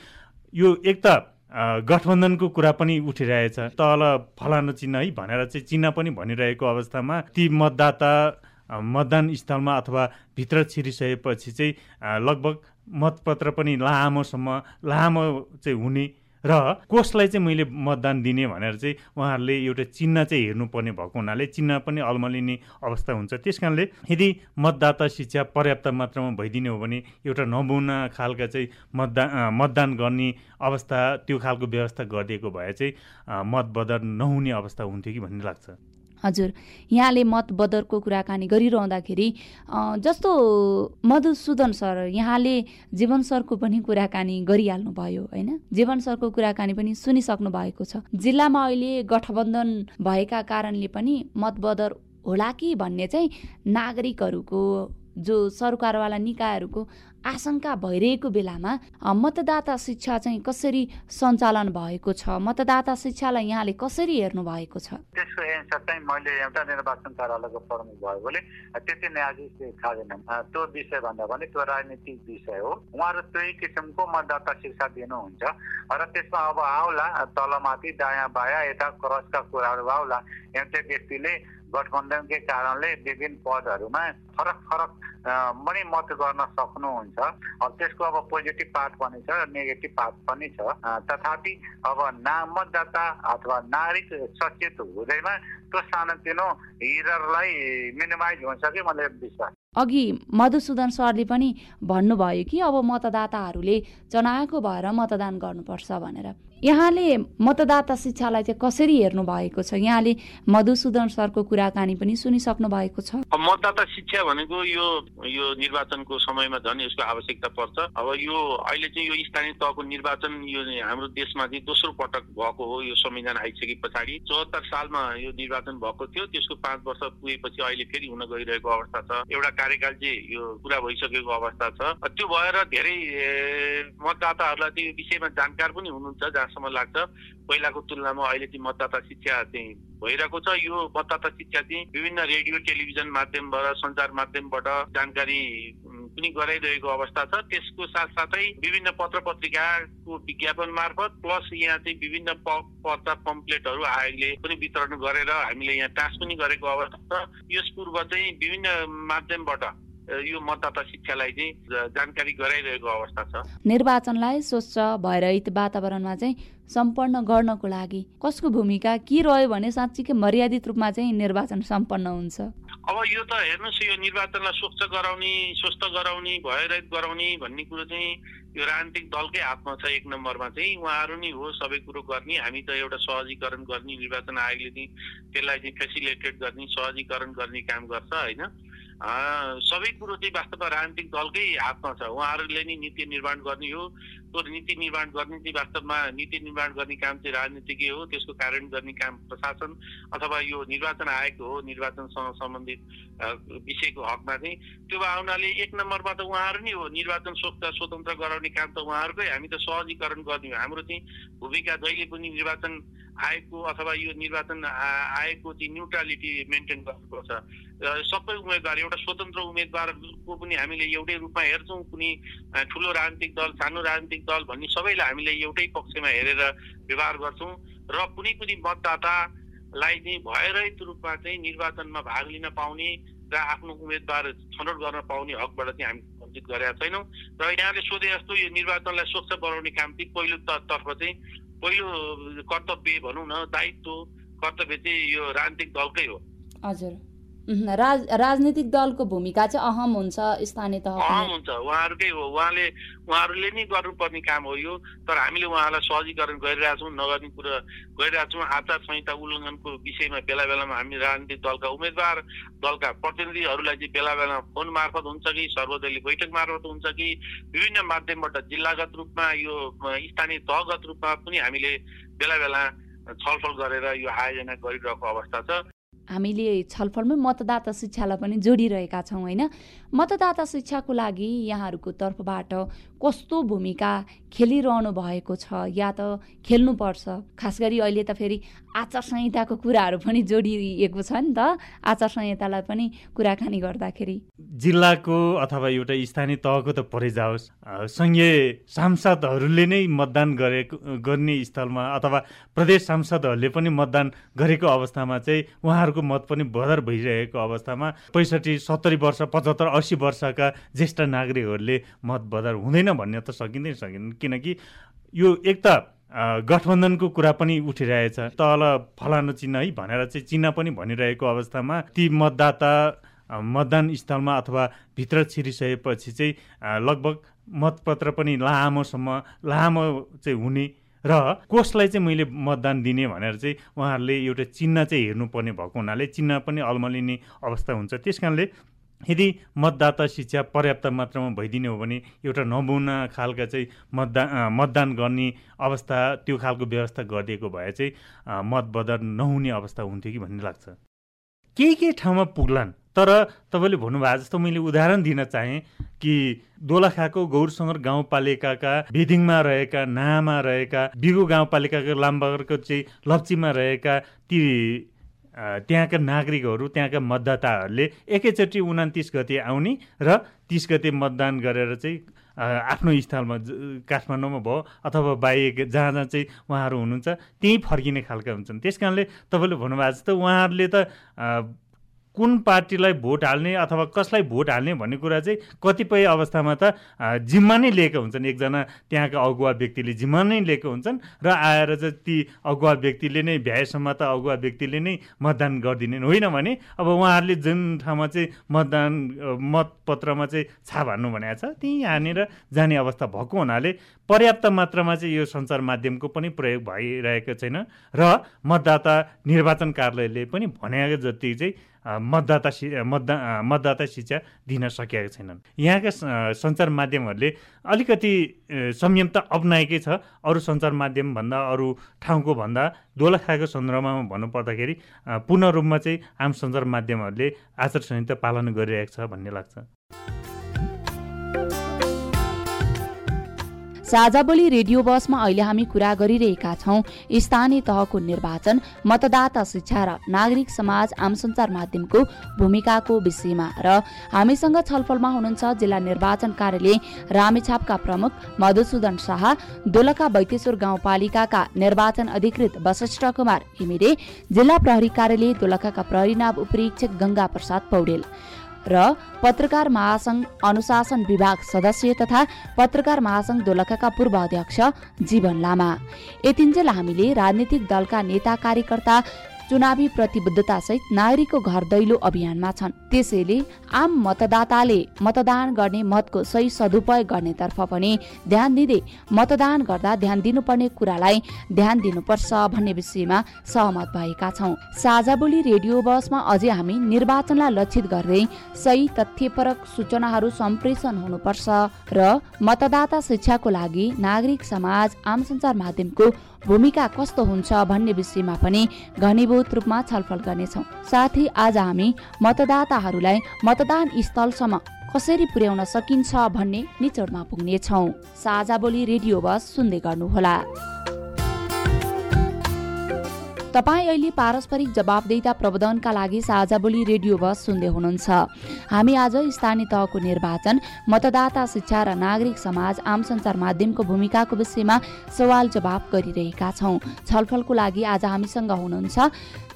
यो एक त गठबन्धनको कुरा पनि उठिरहेछ। तल फलानु चिन्ह है भनेर चाहिँ चिन्ह पनि भनिरहेको अवस्थामा ती मतदाता मतदान स्थलमा अथवा भित्र छिरिसकेपछि चाहिँ लगभग मतपत्र पनि लामोसम्म लामो चाहिँ हुने र कसलाई चाहिँ मैले मतदान दिने भनेर चाहिँ उहाँहरूले एउटा चिन्ह चाहिँ हेर्नुपर्ने भएको हुनाले चिन्ह पनि अल्मलिने अवस्था हुन्छ। त्यस कारणले यदि मतदाता शिक्षा पर्याप्त मात्रामा भइदिने हो भने एउटा नमुना खालका चाहिँ मतदान मतदान गर्ने अवस्था त्यो खालको व्यवस्था गरिदिएको भए चाहिँ मत बदर नहुने अवस्था हुन्थ्यो कि भन्ने लाग्छ। हजुर यहाँले मत बदरको कुराकानी गरिरहँदाखेरि जस्तो मधुसूदन सर यहाँले जीवन सरको पनि कुराकानी गरिहाल्नु भयो होइन? जीवन सरको कुराकानी पनि सुनिसक्नु भएको छ। जिल्लामा अहिले गठबन्धन भएका कारणले पनि मत बदर होला कि भन्ने चाहिँ नागरिकहरूको जो सरकारवाला निकायहरूको आशंका भइरहेको बेलामा मतदाता शिक्षा चाहिँ कसरी सञ्चालन भएको छ? मतदाता शिक्षालाई यहाँले कसरी हेर्नु भएको छ? त्यसको एन्सर चाहिँ मैले एउटा निर्वाचन कार्यालयको भयो भने त्यति थाहा छैन त्यो विषय भन्दा पनि त्यो राजनीतिक विषय हो। उहाँहरू त्यही किसिमको मतदाता शिक्षा दिनुहुन्छ। र त्यसमा अब आउला तलमाथि दायाँ बायाँ यता क्रसका कुराहरू आउला। एउटै व्यक्तिले गठबन्धनकै कारणले विभिन्न पदहरूमा फरक फरक पनि मत गर्न सक्नुहुन्छ। अब त्यसको अब पोजिटिभ पार्ट पनि छ नेगेटिभ पार्ट पनि छ। तथापि अब ना मतदाता अथवा नागरिक सचेत हुँदैमा त्यो सानोतिनो हिररलाई मिनिमाइज हुन्छ कि मलाई विश्वास। अघि मधुसूदन सरले पनि भन्नुभयो कि अब मतदाताहरूले चनाएको भएर मतदान गर्नुपर्छ भनेर। यहाँले मतदाता शिक्षालाई चाहिँ कसरी हेर्नु भएको छ? यहाँले मधुसूदन सरको कुराकानी पनि सुनिसक्नु भएको छ। मतदाता शिक्षा भनेको यो यो निर्वाचनको समयमा झन् यसको आवश्यकता पर्छ। अब यो अहिले चाहिँ यो स्थानीय तहको निर्वाचन यो हाम्रो देशमा चाहिँ दोस्रो पटक भएको हो। यो संविधान आइसके पछाडि चौहत्तर सालमा यो निर्वाचन भएको थियो। त्यसको पाँच वर्ष पुगेपछि अहिले फेरि हुन गइरहेको अवस्था छ। एउटा कार्यकाल चाहिँ यो पुरा भइसकेको अवस्था छ। त्यो भएर धेरै मतदाताहरूलाई त्यो विषयमा जानकार पनि हुनुहुन्छ जहाँसम्म लाग्छ पहिलाको तुलनामा अहिले चाहिँ मतदाता शिक्षा चाहिँ भइरहेको छ। यो मतदाता शिक्षा चाहिँ विभिन्न रेडियो टेलिभिजन माध्यमबाट सञ्चार माध्यमबाट जानकारी पनि गराइरहेको अवस्था छ। त्यसको साथसाथै विभिन्न पत्र पत्रिकाको विज्ञापन मार्फत प्लस यहाँ चाहिँ विभिन्न पर्चा पम्पलेटहरू आयोगले पनि वितरण गरेर हामीले यहाँ टास पनि गरेको अवस्था छ। यस पूर्व चाहिँ विभिन्न माध्यमबाट यो मतदाता शिक्षालाई चाहिँ जानकारी गराइरहेको अवस्था छ। निर्वाचनलाई स्वच्छ भयरहित वातावरणमा चाहिँ सम्पन्न गर्नको लागि कसको भूमिका के रह्यो भने साँच्चीकै मर्यादित रूपमा चाहिँ निर्वाचन सम्पन्न हुन्छ। अब यो त हेर्नुहोस् यो निर्वाचनलाई स्वच्छ गराउने स्वस्थ गराउने भयरहित गराउने भन्ने कुरो चाहिँ यो राजनीतिक दलकै हातमा छ एक नम्बरमा चाहिँ। उहाँहरू नै हो सबै कुरो गर्ने हामी त एउटा सहजीकरण गर्ने निर्वाचन आयोगले चाहिँ त्यसलाई चाहिँ फेसिलिटेट गर्ने सहजीकरण गर्ने काम गर्छ होइन? सबै कुरो चाहिँ वास्तवमा राजनीतिक दलकै हातमा छ। उहाँहरूले नै नीति निर्माण गर्ने हो। त्यो नीति निर्माण गर्ने चाहिँ वास्तवमा नीति निर्माण गर्ने काम चाहिँ राजनीतिकै हो। त्यसको कारण गर्ने काम प्रशासन अथवा यो निर्वाचन आयोग हो। निर्वाचनसँग सम्बन्धित विषयको हकमा चाहिँ। त्यो हुनाले एक नम्बरमा त उहाँहरू नै हो। निर्वाचन स्वच्छ स्वतन्त्र गराउने काम त उहाँहरूकै। हामी त सहजीकरण गर्ने हो। हाम्रो चाहिँ भूमिका जहिले पनि निर्वाचन आयोगको अथवा यो निर्वाचन आयोगको चाहिँ न्युट्रालिटी मेन्टेन गर्नुपर्छ। सबै उम्मेदवार एउटा स्वतन्त्र उम्मेदवारको पनि हामीले एउटै रूपमा हेर्छौँ कुनै ठुलो राजनीतिक दल सानो राजनीतिक दल भन्ने सबैलाई हामीले एउटै पक्षमा हेरेर व्यवहार गर्छौँ र कुनै पनि मतदातालाई चाहिँ भयरहित रूपमा चाहिँ निर्वाचनमा भाग लिन पाउने र आफ्नो उम्मेदवार छनौट गर्न पाउने हकबाट चाहिँ हामी वञ्चित गरेका छैनौँ। र यहाँले सोधे जस्तो यो निर्वाचनलाई स्वच्छ बनाउने काम चाहिँ पहिलो तर्फ चाहिँ पहिलो कर्तव्य भनौँ न दायित्व कर्तव्य चाहिँ यो राजनीतिक दलकै हो। हजुर। राज राजनीतिक दलको भूमिका चाहिँ अहम हुन्छ स्थानीय तह अहम हुन्छ। उहाँहरूकै हो। उहाँले उहाँहरूले नै गर्नुपर्ने काम हो यो। तर हामीले उहाँलाई सहजीकरण गरिरहेछौँ नगर्ने कुरा गरिरहेछौँ आचार संहिता उल्लङ्घनको विषयमा बेला बेलामा हामी राजनीतिक दलका उम्मेद्वार दलका प्रतिनिधिहरूलाई चाहिँ बेला बेलामा फोन मार्फत हुन्छ कि सर्वदलीय बैठक मार्फत हुन्छ कि विभिन्न माध्यमबाट जिल्लागत रूपमा यो स्थानीय तहगत रूपमा पनि हामीले बेला बेला छलफल गरेर यो आयोजना गरिरहेको अवस्था छ। हामीले छलफलमै मतदाता शिक्षालाई पनि जोडिरहेका छौँ होइन? मतदाता शिक्षाको लागि यहाँहरूको तर्फबाट कस्तो भूमिका खेलिरहनु भएको छ या त खेल्नुपर्छ? खास गरी अहिले त फेरि आचार संहिताको कुराहरू पनि जोडिएको छ नि त। आचार संहितालाई पनि कुराकानी गर्दाखेरि। जिल्लाको अथवा एउटा स्थानीय तहको त परै जाओस्। सङ्घीय सांसदहरूले नै मतदान गरेको गर्ने स्थलमा अथवा प्रदेश सांसदहरूले पनि मतदान गरेको अवस्थामा चाहिँ उहाँहरूको मत पनि बदर भइरहेको अवस्थामा पैँसठी सत्तरी वर्ष पचहत्तर अस्सी वर्षका ज्येष्ठ नागरिकहरूले मत बदर हुँदैन भन्ने त सकिँदैन सकिँदैन। किनकि यो एक त गठबन्धनको कुरा पनि उठिरहेछ। तल फलानु चिन्ह है भनेर चाहिँ चिन्ह पनि भनिरहेको अवस्थामा ती मतदाता मतदान स्थलमा अथवा भित्र छिरिसकेपछि चाहिँ लगभग मतपत्र पनि लामोसम्म लामो चाहिँ हुने र कसलाई चाहिँ मैले मतदान दिने भनेर चाहिँ उहाँहरूले एउटा चिन्ह चाहिँ हेर्नुपर्ने भएको हुनाले चिन्ह पनि अल्मलिने अवस्था हुन्छ। त्यस कारणले यदि मतदाता शिक्षा पर्याप्त मात्रामा भइदिने हो भने एउटा नमुना खालका चाहिँ मतदान मतदान गर्ने अवस्था त्यो खालको व्यवस्था गरिदिएको भए चाहिँ मत बदर नहुने अवस्था हुन्थ्यो कि भन्ने लाग्छ। केही केही ठाउँमा पुग्लान्? तर तपाईँले भन्नुभएको जस्तो मैले उदाहरण दिन चाहेँ कि दोलखाको गौरसङ्गर गाउँपालिकाका बेदिङमा रहेका नामा रहेका बिगु गाउँपालिकाको लामबगरको चाहिँ लप्चीमा रहेका ती त्यहाँका नागरिकहरू त्यहाँका मतदाताहरूले एकैचोटि उन्तिस गते आउने र तिस गते मतदान गरेर चाहिँ आफ्नो स्थलमा काठमाडौँमा भयो अथवा बाहेक जहाँ जहाँ चाहिँ उहाँहरू हुनुहुन्छ त्यहीँ फर्किने खालका हुन्छन्। त्यस कारणले तपाईँले भन्नुभएको जस्तो उहाँहरूले त कुन पार्टीलाई भोट हाल्ने अथवा कसलाई भोट हाल्ने भन्ने कुरा चाहिँ कतिपय अवस्थामा त जिम्मा नै लिएका हुन्छन्। एकजना त्यहाँका अगुवा व्यक्तिले जिम्मा नै लिएको हुन्छन् र आएर चाहिँ ती अगुवा व्यक्तिले नै भ्याएसम्म त अगुवा व्यक्तिले नै मतदान गरिदिने होइन भने अब उहाँहरूले जुन ठाउँमा चाहिँ मतदान मतपत्रमा चाहिँ छाप हान्नु भनेको छ त्यहीँ हानेर जाने अवस्था भएको हुनाले पर्याप्त मात्रामा चाहिँ यो सञ्चार माध्यमको पनि प्रयोग भइरहेको छैन। र मतदाता निर्वाचन कार्यालयले पनि भनेको जति चाहिँ मतदाता मतदा मतदाता शिक्षा दिन सकेका छैनन्। यहाँका सञ्चार माध्यमहरूले अलिकति संयम त अप्नाएकै छ। अरू सञ्चार माध्यमभन्दा अरू ठाउँको भन्दा दोलखाको सन्दर्भमा भन्नुपर्दाखेरि पूर्ण रूपमा चाहिँ आम सञ्चार माध्यमहरूले आचार संहिता पालन गरिरहेको छ भन्ने लाग्छ। साझा बोली रेडियो बसमा अहिले हामी कुरा गरिरहेका छौँ। स्थानीय तहको निर्वाचन मतदाता शिक्षा र नागरिक समाज आम सञ्चार माध्यमको भूमिकाको विषयमा र हामीसँग छलफलमा हुनुहुन्छ जिल्ला निर्वाचन कार्यालय रामेछापका प्रमुख मधुसूदन शाह दोलखा बैतेश्वर गाउँपालिकाका निर्वाचन अधिकृत वशिष्ठ कुमार घिमिरे जिल्ला प्रहरी कार्यालय दोलखाका प्रहरी नाव उपरीक्षक गंगा प्रसाद पौडेल। र पत्रकार महासंघ अनुशासन विभाग सदस्य तथा पत्रकार महासंघ दोलखाका पूर्व अध्यक्ष जीवन लामा। यतिन्जेल हामीले राजनीतिक दलका नेता कार्यकर्ता चुनावी प्रतिबद्धतासहित नागरिकको घर दैलो अभियानमा छन्। त्यसैले आम मतदाताले मतदान गर्ने मतको सही सदुपयोग गर्नेतर्फ पनि ध्यान दिँदै मतदान गर्दा ध्यान दिनुपर्ने कुरालाई ध्यान दिनुपर्छ भन्ने विषयमा सहमत भएका छौँ। साझा बोली रेडियो बसमा अझै हामी निर्वाचनलाई लक्षित गर्दै सही तथ्यपरक सूचनाहरू सम्प्रेषण हुनुपर्छ र मतदाता शिक्षाको लागि नागरिक समाज आम सञ्चार माध्यमको भूमिका कस्तो हुन्छ भन्ने विषयमा पनि घनीभूत रूपमा छलफल गर्नेछौँ। साथै आज हामी मतदाताहरूलाई मतदान स्थलसम्म कसरी पुर्याउन सकिन्छ भन्ने निचोडमा पुग्नेछौँ। साझा बोली रेडियो बस सुन्दै गर्नुहोला। तपाईँ अहिले पारस्परिक जवाबदेता प्रबन्धनका लागि साझा बोली रेडियो बस सुन्दै हुनुहुन्छ। हामी आज स्थानीय तहको निर्वाचन मतदाता शिक्षा र नागरिक समाज आम सञ्चार माध्यमको भूमिकाको विषयमा सवाल जवाब गरिरहेका छौँ। छलफलको लागि आज हामीसँग हुनुहुन्छ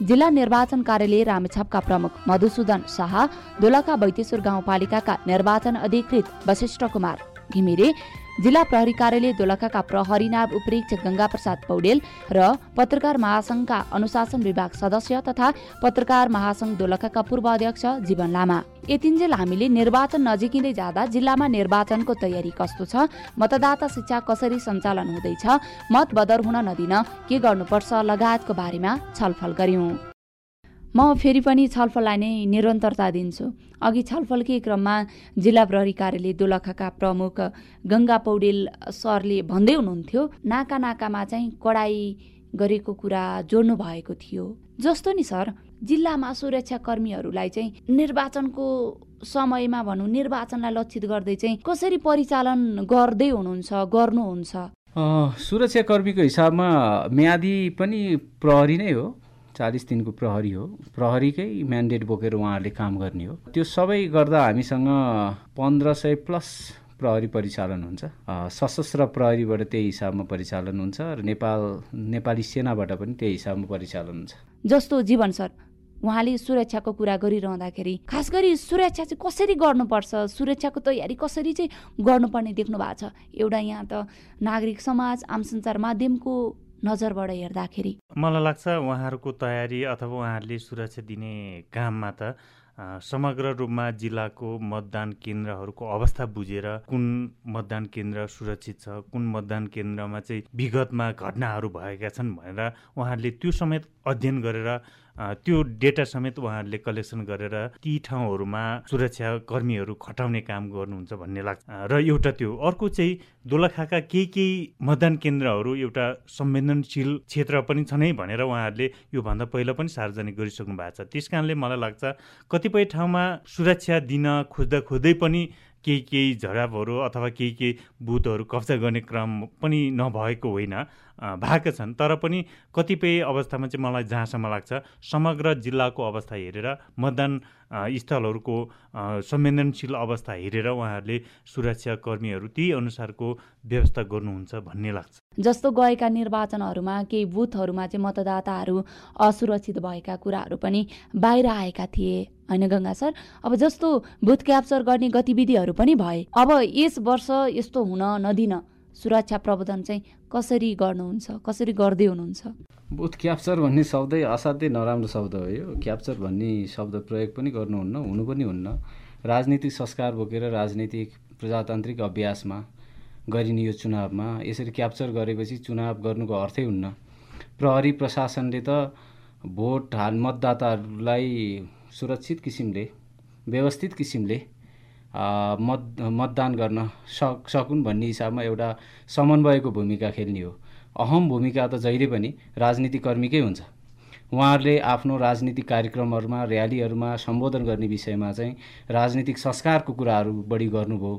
जिल्ला निर्वाचन कार्यालय रामेछापका प्रमुख मधुसूदन शाह दोलखा बैतेश्वर गाउँपालिकाका निर्वाचन अधिकृत वशिष्ठ कुमार घिमिरे जिल्ला प्रहरी कार्यालय दोलखाका प्रहरी नाब उपरीक्षक गंगा प्रसाद पौडेल र पत्रकार महासंघका अनुशासन विभाग सदस्य तथा पत्रकार महासंघ दोलखाका पूर्व अध्यक्ष जीवन लामा। यतिन्जेल हामीले निर्वाचन नजिकिँदै जाँदा जिल्लामा निर्वाचनको तयारी कस्तो छ मतदाता शिक्षा कसरी सञ्चालन हुँदैछ मत बदर हुन नदिन के गर्नुपर्छ लगायतको बारेमा छलफल गर्यौं म फेरि पनि छलफललाई नै निरन्तरता दिन्छु। अघि छलफलकै क्रममा जिल्ला प्रहरी कार्यालय दोलखाका प्रमुख गङ्गा पौडेल सरले भन्दै हुनुहुन्थ्यो नाका नाकामा चाहिँ कडाई गरेको कुरा जोड्नु भएको थियो। जस्तो नि सर जिल्लामा सुरक्षा कर्मीहरूलाई चाहिँ निर्वाचनको समयमा भनौँ निर्वाचनलाई लक्षित गर्दै चाहिँ कसरी परिचालन गर्दै हुनुहुन्छ गर्नुहुन्छ? सुरक्षा कर्मीको हिसाबमा म्यादी पनि प्रहरी नै हो। चालिस दिनको प्रहरी हो। प्रहरीकै म्यान्डेट बोकेर उहाँहरूले काम गर्ने हो। त्यो सबै गर्दा हामीसँग पन्ध्र सय प्लस प्रहरी परिचालन हुन्छ। सशस्त्र प्रहरीबाट त्यही हिसाबमा परिचालन हुन्छ र नेपाल नेपाली सेनाबाट पनि त्यही हिसाबमा परिचालन हुन्छ। जस्तो जीवन सर उहाँले सुरक्षाको कुरा गरिरहँदाखेरि खास गरी सुरक्षा चाहिँ कसरी गर्नुपर्छ? सुरक्षाको तयारी कसरी चाहिँ गर्नुपर्ने देख्नु भएको छ? एउटा यहाँ त नागरिक समाज आम सञ्चार माध्यमको नजरबाट हेर्दाखेरि। मलाई लाग्छ उहाँहरूको तयारी अथवा उहाँहरूले सुरक्षा दिने काममा त समग्र रूपमा जिल्लाको मतदान केन्द्रहरूको अवस्था बुझेर कुन मतदान केन्द्र सुरक्षित छ कुन मतदान केन्द्रमा चाहिँ विगतमा घटनाहरू भएका छन् भनेर उहाँहरूले त्यो समेत अध्ययन गरेर त्यो डेटा समेत उहाँहरूले कलेक्सन गरेर ती ठाउँहरूमा सुरक्षा कर्मीहरू खटाउने काम गर्नुहुन्छ भन्ने लाग्छ। र एउटा त्यो अर्को चाहिँ दोलखाका केही केही मतदान केन्द्रहरू एउटा संवेदनशील क्षेत्र पनि छन् है भनेर उहाँहरूले योभन्दा पहिला पनि सार्वजनिक गरिसक्नु भएको छ। त्यस कारणले मलाई लाग्छ कतिपय ठाउँमा सुरक्षा दिन खोज्दा खोज्दै पनि केही केही झडापहरू अथवा केही केही बुथहरू कब्जा गर्ने क्रम पनि नभएको होइन। भएका छन्। तर पनि कतिपय अवस्थामा चाहिँ मलाई जहाँसम्म लाग्छ समग्र जिल्लाको अवस्था हेरेर मतदान स्थलहरूको संवेदनशील अवस्था हेरेर उहाँहरूले सुरक्षा कर्मीहरू त्यही अनुसारको व्यवस्था गर्नुहुन्छ भन्ने लाग्छ। जस्तो गएका निर्वाचनहरूमा केही बुथहरूमा चाहिँ मतदाताहरू असुरक्षित भएका कुराहरू पनि बाहिर आएका थिए। होइन गङ्गा सर? अब जस्तो बुथ क्याप्चर गर्ने गतिविधिहरू पनि भए। अब यस वर्ष यस्तो हुन नदिन। सुरक्षा प्रबन्धन चाहिँ कसरी गर्नुहुन्छ कसरी गर्दै हुनुहुन्छ? बुथ क्याप्चर भन्ने शब्दै असाध्यै नराम्रो शब्द हो यो। क्याप्चर भन्ने शब्द प्रयोग पनि गर्नुहुन्न हुनु पनि हुन्न। राजनीतिक संस्कार बोकेर राजनीतिक प्रजातान्त्रिक अभ्यासमा गरिने यो चुनावमा यसरी क्याप्चर गरेपछि चुनाव गर्नुको अर्थै हुन्न। प्रहरी प्रशासनले त भोट हाल मतदाताहरूलाई सुरक्षित किसिमले व्यवस्थित किसिमले मत मतदान गर्न सक सकुन् भन्ने हिसाबमा एउटा समन्वयको भूमिका खेल्ने हो। अहम भूमिका त जहिले पनि राजनीतिक कर्मीकै हुन्छ। उहाँहरूले आफ्नो राजनीतिक कार्यक्रमहरूमा र्यालीहरूमा सम्बोधन गर्ने विषयमा चाहिँ राजनीतिक संस्कारको कुराहरू बढी गर्नुभयो।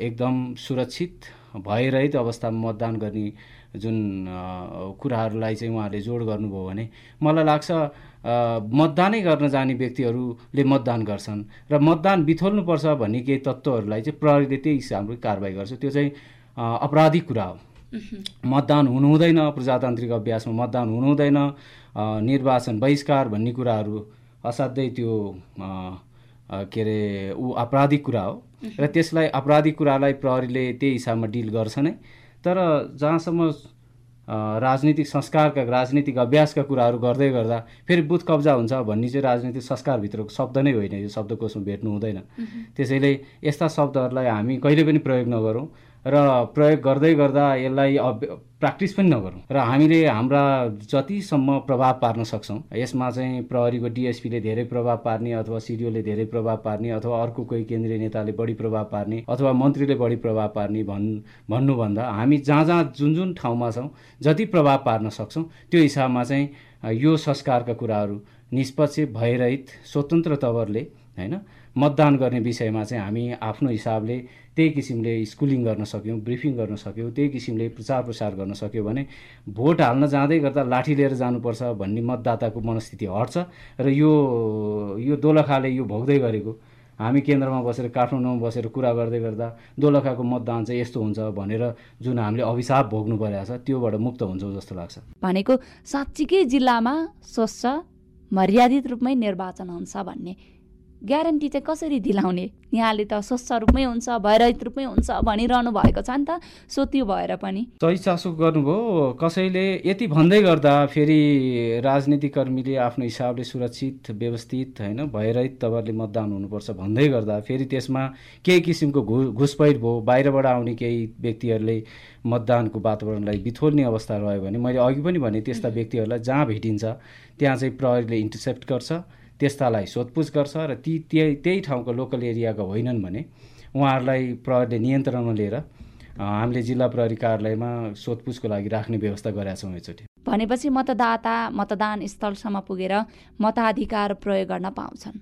एकदम सुरक्षित भइरहित अवस्थामा मतदान गर्ने जुन कुराहरूलाई चाहिँ उहाँहरूले जोड गर्नुभयो भने मलाई लाग्छ मतदानै गर्न जाने व्यक्तिहरूले मतदान गर्छन् र मतदान बिथोल्नुपर्छ भन्ने केही तत्त्वहरूलाई चाहिँ प्रहरीले त्यही हिसाबले कारवाही गर्छ। त्यो चाहिँ अपराधिक कुरा हो। मतदान हुनु हुँदैन प्रजातान्त्रिक अभ्यासमा मतदान हुनु हुँदैन निर्वाचन बहिष्कार भन्ने कुराहरू असाध्यै त्यो के अरे ऊ आपराधिक कुरा हो। र त्यसलाई आपराधिक कुरालाई प्रहरीले त्यही हिसाबमा डिल गर्छ नै। तर जहाँसम्म राजनीतिक संस्कारका राजनीतिक अभ्यासका कुराहरू गर्दै गर्दा फेरि बुथ कब्जा हुन्छ भन्ने चाहिँ राजनीतिक संस्कारभित्रको शब्द नै होइन यो शब्दकोशमा भेट्नु हुँदैन। त्यसैले यस्ता शब्दहरूलाई हामी कहिले पनि प्रयोग नगरौँ र प्रयोग गर्दै गर्दा यसलाई प्र्याक्टिस पनि नगरौँ। र हामीले हाम्रा जतिसम्म प्रभाव पार्न सक्छौँ यसमा चाहिँ प्रहरीको डिएसपीले धेरै प्रभाव पार्ने अथवा सिडिओले धेरै प्रभाव पार्ने अथवा अर्को कोही केन्द्रीय नेताले बढी प्रभाव पार्ने अथवा मन्त्रीले बढी प्रभाव पार्ने भन् भन्नुभन्दा हामी जहाँ जहाँ जुन जुन ठाउँमा छौँ जति प्रभाव पार्न सक्छौँ त्यो हिसाबमा चाहिँ यो संस्कारका कुराहरू निष्पक्ष भयरहित स्वतन्त्र तवरले होइन मतदान गर्ने विषयमा चाहिँ हामी आफ्नो हिसाबले त्यही किसिमले स्कुलिङ गर्न सक्यौँ ब्रिफिङ गर्न सक्यौँ त्यही किसिमले प्रचार प्रसार गर्न सक्यो भने भोट हाल्न जाँदै गर्दा लाठी लिएर जानुपर्छ भन्ने मतदाताको मनस्थिति हट्छ र यो यो दोलखाले यो भोग्दै गरेको। हामी केन्द्रमा बसेर काठमाडौँमा बसेर कुरा गर्दै गर्दा दोलखाको मतदान चाहिँ यस्तो हुन्छ भनेर जुन हामीले अभिशाप भोग्नु परेको छ त्योबाट मुक्त हुन्छौँ जस्तो लाग्छ। भनेको साँच्चीकै जिल्लामा स्वच्छ मर्यादित रूपमै निर्वाचन हुन्छ भन्ने ग्यारेन्टी चाहिँ कसरी दिलाउने? यहाँले त स्वच्छ रूपमै हुन्छ भयरहित रूपमै हुन्छ भनिरहनु भएको छ नि त। सो त्यो भएर पनि। सही चासो गर्नुभयो। कसैले यति भन्दै गर्दा फेरि राजनीतिक कर्मीले आफ्नो हिसाबले सुरक्षित व्यवस्थित होइन भयरहित तपाईँहरूले मतदान हुनुपर्छ भन्दै गर्दा फेरि त्यसमा केही किसिमको घु घुसपैठ भयो। बाहिरबाट आउने केही व्यक्तिहरूले मतदानको वातावरणलाई बिथोल्ने अवस्था रह्यो भने मैले अघि पनि भने त्यस्ता व्यक्तिहरूलाई जहाँ भेटिन्छ त्यहाँ चाहिँ प्रहरीले इन्टरसेप्ट गर्छ। त्यस्तालाई सोधपुछ गर्छ र ती त्यही त्यही ठाउँको लोकल एरियाका होइनन् भने उहाँहरूलाई प्रहरीले नियन्त्रणमा लिएर हामीले जिल्ला प्रहरी कार्यालयमा सोधपुछको लागि राख्ने व्यवस्था गरेका छौँ एकचोटि। भनेपछि मतदाता मतदान स्थलसम्म पुगेर मताधिकार प्रयोग गर्न पाउँछन्।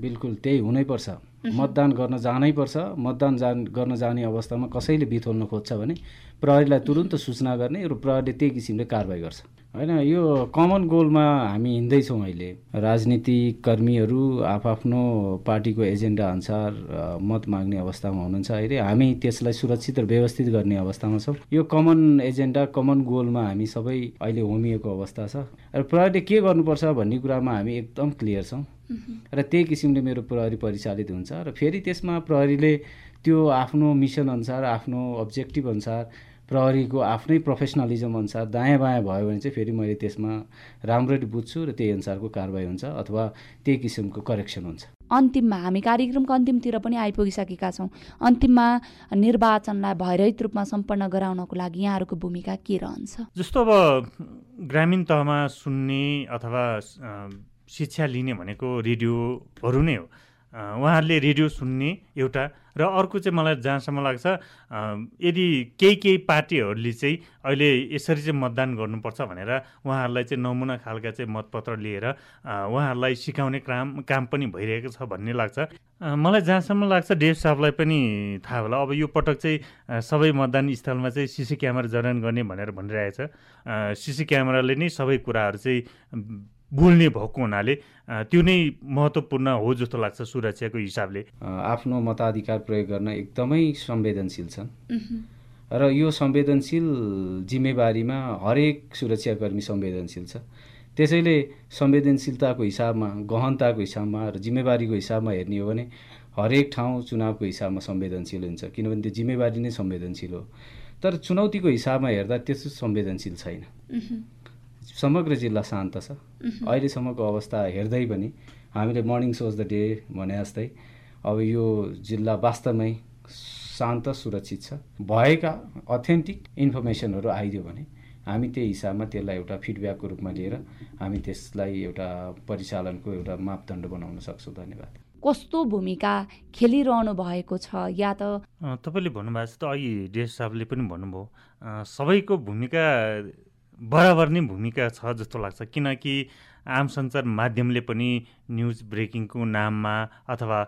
बिल्कुल त्यही हुनैपर्छ। मतदान गर्न जानै पर्छ। मतदान जान गर्न जाने अवस्थामा कसैले बिथोल्न खोज्छ भने प्रहरीलाई तुरुन्त सूचना गर्ने र प्रहरीले त्यही किसिमले कारवाही गर्छ। होइन यो कमन गोलमा हामी हिँड्दैछौँ अहिले। राजनीतिक कर्मीहरू आफआफ्नो पार्टीको एजेन्डा अनुसार मत माग्ने अवस्थामा हुनुहुन्छ। अहिले हामी त्यसलाई सुरक्षित र व्यवस्थित गर्ने अवस्थामा छौँ। यो कमन एजेन्डा कमन गोलमा हामी सबै अहिले होमिएको अवस्था छ। र प्रहरीले के गर्नुपर्छ भन्ने कुरामा हामी एकदम क्लियर छौँ। र त्यही किसिमले मेरो प्रहरी परिचालित हुन्छ। र फेरि त्यसमा प्रहरीले त्यो आफ्नो मिसन अनुसार आफ्नो अब्जेक्टिभ अनुसार प्रहरीको आफ्नै प्रोफेसनलिजम अनुसार दायाँ बायाँ भयो भने चाहिँ फेरि मैले त्यसमा राम्ररी बुझ्छु र त्यही अनुसारको कारवाही हुन्छ अथवा त्यही किसिमको करेक्सन हुन्छ। अन्तिममा हामी कार्यक्रमको अन्तिमतिर पनि आइपुगिसकेका छौँ। अन्तिममा निर्वाचनलाई भयरहित रूपमा सम्पन्न गराउनको लागि यहाँहरूको भूमिका के रहन्छ? जस्तो अब ग्रामीण तहमा सुन्ने अथवा शिक्षा लिने भनेको रेडियोहरू नै हो। उहाँहरूले रेडियो सुन्ने एउटा र अर्को चाहिँ मलाई जहाँसम्म लाग्छ यदि केही केही पार्टीहरूले चाहिँ अहिले यसरी चाहिँ मतदान गर्नुपर्छ भनेर उहाँहरूलाई चाहिँ नमुना खालका चाहिँ मतपत्र लिएर उहाँहरूलाई सिकाउने काम काम पनि भइरहेको छ भन्ने लाग्छ। मलाई जहाँसम्म लाग्छ डेभ साहबलाई पनि थाहा होला। अब यो पटक चाहिँ सबै मतदान स्थलमा चाहिँ सिसी क्यामेरा जडान गर्ने भनेर भनिरहेछ। सिसी क्यामेराले नै सबै कुराहरू चाहिँ बोल्ने भएको हुनाले त्यो नै महत्त्वपूर्ण हो जस्तो लाग्छ सुरक्षाको हिसाबले। आफ्नो मताधिकार प्रयोग गर्न एकदमै संवेदनशील छन्। र यो संवेदनशील जिम्मेवारीमा हरेक सुरक्षाकर्मी संवेदनशील छ। त्यसैले संवेदनशीलताको हिसाबमा गहनताको हिसाबमा र जिम्मेवारीको हिसाबमा हेर्ने हो भने हरेक ठाउँ चुनावको हिसाबमा संवेदनशील हुन्छ। किनभने त्यो जिम्मेवारी नै संवेदनशील हो। तर चुनौतीको हिसाबमा हेर्दा त्यस्तो संवेदनशील छैन। समग्र जिल्ला शान्त छ। अहिलेसम्मको अवस्था हेर्दै पनि हामीले मर्निङ सोज द डे भने जस्तै अब यो जिल्ला वास्तवमै शान्त सुरक्षित छ। भएका अथेन्टिक इन्फर्मेसनहरू आइदियो भने हामी त्यही हिसाबमा त्यसलाई एउटा फिडब्याकको रूपमा लिएर हामी त्यसलाई एउटा परिचालनको एउटा मापदण्ड बनाउन सक्छौँ। धन्यवाद। कस्तो भूमिका खेलिरहनु भएको छ या त तपाईँले भन्नुभएको छ त अघि डेस साहबले पनि भन्नुभयो। सबैको भूमिका बराबर नै भूमिका छ जस्तो लाग्छ। किनकि आम सञ्चार माध्यमले पनि न्युज ब्रेकिङको नाममा अथवा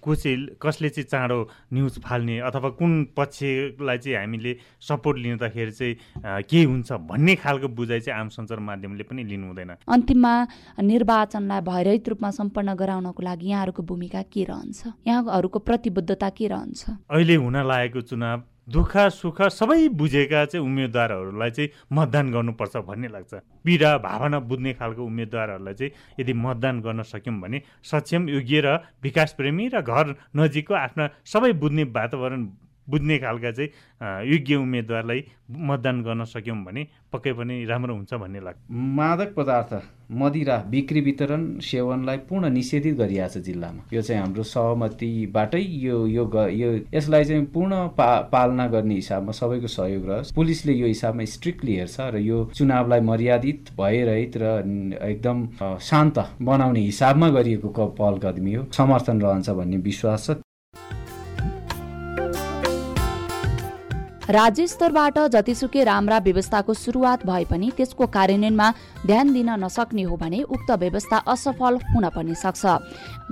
को चाहिँ कसले चाहिँ चाँडो न्युज फाल्ने अथवा कुन पक्षलाई चाहिँ हामीले सपोर्ट लिँदाखेरि चाहिँ के हुन्छ भन्ने खालको बुझाइ चाहिँ आम सञ्चार माध्यमले पनि लिनु हुँदैन। अन्तिममा निर्वाचनलाई भयरहित रूपमा सम्पन्न गराउनको लागि यहाँहरूको भूमिका के रहन्छ? यहाँहरूको प्रतिबद्धता के रहन्छ? अहिले हुन लागेको चुनाव दुःख सुख सबै बुझेका चाहिँ उम्मेदवारहरूलाई चाहिँ मतदान गर्नुपर्छ भन्ने लाग्छ। पीडा भावना बुझ्ने खालको उम्मेदवारहरूलाई चाहिँ यदि मतदान गर्न सक्यौँ भने सक्षम योग्य र विकास प्रेमी र घर नजिकको आफ्ना सबै बुझ्ने वातावरण बुझ्ने खालका चाहिँ योग्य उम्मेदवारलाई मतदान गर्न सक्यौँ भने पक्कै पनि राम्रो हुन्छ भन्ने लाग्छ। मादक पदार्थ मदिरा बिक्री वितरण सेवनलाई पूर्ण निषेधित गरिएको छ जिल्लामा। यो चाहिँ हाम्रो सहमतिबाटै यो यो यो यसलाई चाहिँ पूर्ण पा पालना गर्ने हिसाबमा सबैको सहयोग रहोस्। पुलिसले यो हिसाबमा स्ट्रिक्टली हेर्छ र यो चुनावलाई मर्यादित भयरहित र एकदम शान्त बनाउने हिसाबमा गरिएको पहल कदमी हो। समर्थन रहन्छ भन्ने विश्वास छ। राज्य स्तरबाट जतिसुकै राम्रा व्यवस्थाको सुरुवात भए पनि त्यसको कार्यान्वयनमा ध्यान दिन नसक्ने हो भने उक्त व्यवस्था असफल हुन पनि सक्छ।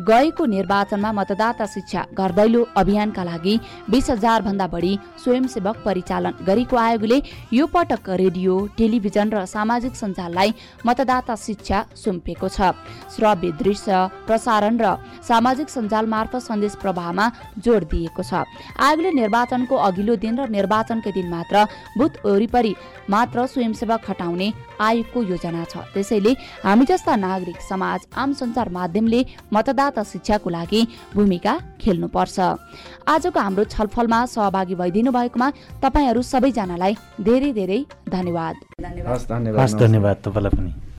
गएको निर्वाचनमा मतदाता शिक्षा घरदैलो अभियानका लागि बिस हजार भन्दा बढी स्वयंसेवक परिचालन गरेको आयोगले यो पटक रेडियो टेलिभिजन र सामाजिक सञ्जाललाई मतदाता शिक्षा सुम्पेको छ। श्रव्य दृश्य प्रसारण र सामाजिक सञ्जाल मार्फत सन्देश प्रवाहमा जोड दिएको छ। आयोगले निर्वाचनको अघिल्लो दिन र निर्वाचनकै दिन मात्र बुथ वरिपरि मात्र स्वयंसेवक खटाउने आयोगको योजना छ। त्यसैले हामी जस्ता नागरिक समाज आम सञ्चार माध्यमले मतदाता शिक्षाको लागि भूमिका खेल्नुपर्छ। आजको हाम्रो छलफलमा सहभागी भइदिनु भएकोमा तपाईँहरू सबैजनालाई धेरै धेरै धन्यवाद। धन्यवाद तपाईँलाई पनि।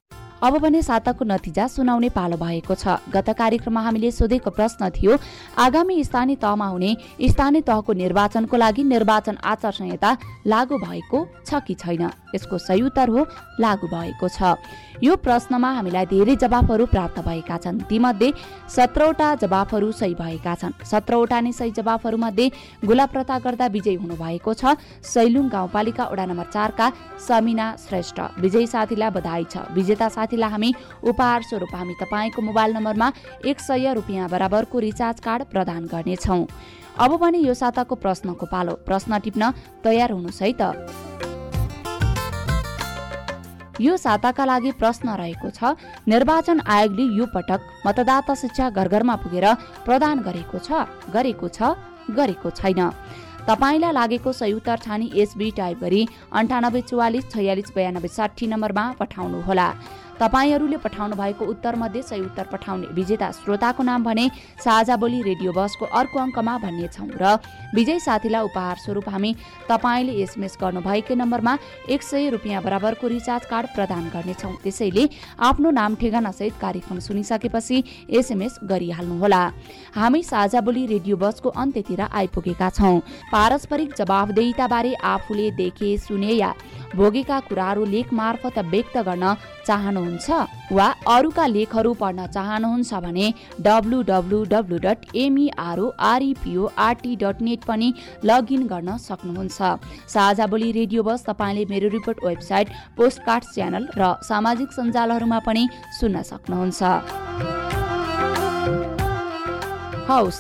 अब भने साताको नतिजा सुनाउने पालो भएको छ। गत कार्यक्रममा हामीले सोधेको प्रश्न थियो आगामी स्थानीय तहमा हुने स्थानीय तहको निर्वाचनको लागि निर्वाचन आचार संहिता लागू भएको छ कि छैन? यसको सही उत्तर हो लागू भएको छ। यो प्रश्नमा हामीलाई धेरै जवाफहरू प्राप्त भएका छन्। तीमध्ये सत्रवटा जवाफहरू सही भएका छन्। सत्रवटा नै सही जवाफहरूमध्ये गुलाप्रता गर्दा विजयी हुनुभएको छ। सैलुङ गाउँपालिका वडा नम्बर चारका समिना श्रेष्ठ। विजयी साथीलाई बधाई छ। विजेता साथीलाई हामी उपहार स्वरूप हामी तपाईँको मोबाइल नम्बरमा एक सय रुपियाँ बराबरको रिचार्ज कार्ड प्रदान गर्नेछौँ। अब भने यो साताको प्रश्नको पालो। प्रश्न टिप्न तयार हुनुहोस् है त। यो साताका लागि प्रश्न रहेको छ निर्वाचन आयोगले यो पटक मतदाता शिक्षा घर घरमा पुगेर प्रदान गरेको छ गरेको छ गरेको छैन। तपाईँलाई लागेको सही उत्तर छानी एसबी टाइप गरी अन्ठानब्बे चौवालिस छयालिस बयानब्बे साठी नम्बरमा पठाउनुहोला। तपाईँहरूले पठाउनु भएको उत्तर मध्ये सही उत्तर पठाउने विजेता श्रोताको नाम भने साझा बोली रेडियो बसको अर्को अङ्कमा भन्नेछौँ र विजय साथीलाई उपहार स्वरूप हामी तपाईँले एसएमएस गर्नुभएकै नम्बरमा एक सय रुपियाँ बराबरको रिचार्ज कार्ड प्रदान गर्नेछौँ। त्यसैले आफ्नो नाम ठेगानासहित कार्यक्रम सुनिसकेपछि एसएमएस गरिहाल्नुहोला। हामी साझा बोली रेडियो बसको अन्त्यतिर आइपुगेका छौँ। पारस्परिक जवाबदेहिताबारे आफूले देखे सुने या भोगेका कुराहरू लेख मार्फत व्यक्त गर्न चाहनुहुन्छ। वा अरूका लेखहरू पढ्न चाहनुहुन्छ भने W W W dot MEROREPORT dot net पनि लगइन गर्न सक्नुहुन्छ। साझा बोली रेडियो बस तपाईँले मेरो रिपोर्ट वेबसाइट पोस्टकार्ड च्यानल र सामाजिक सञ्जालहरूमा पनि सुन्न सक्नुहुन्छ।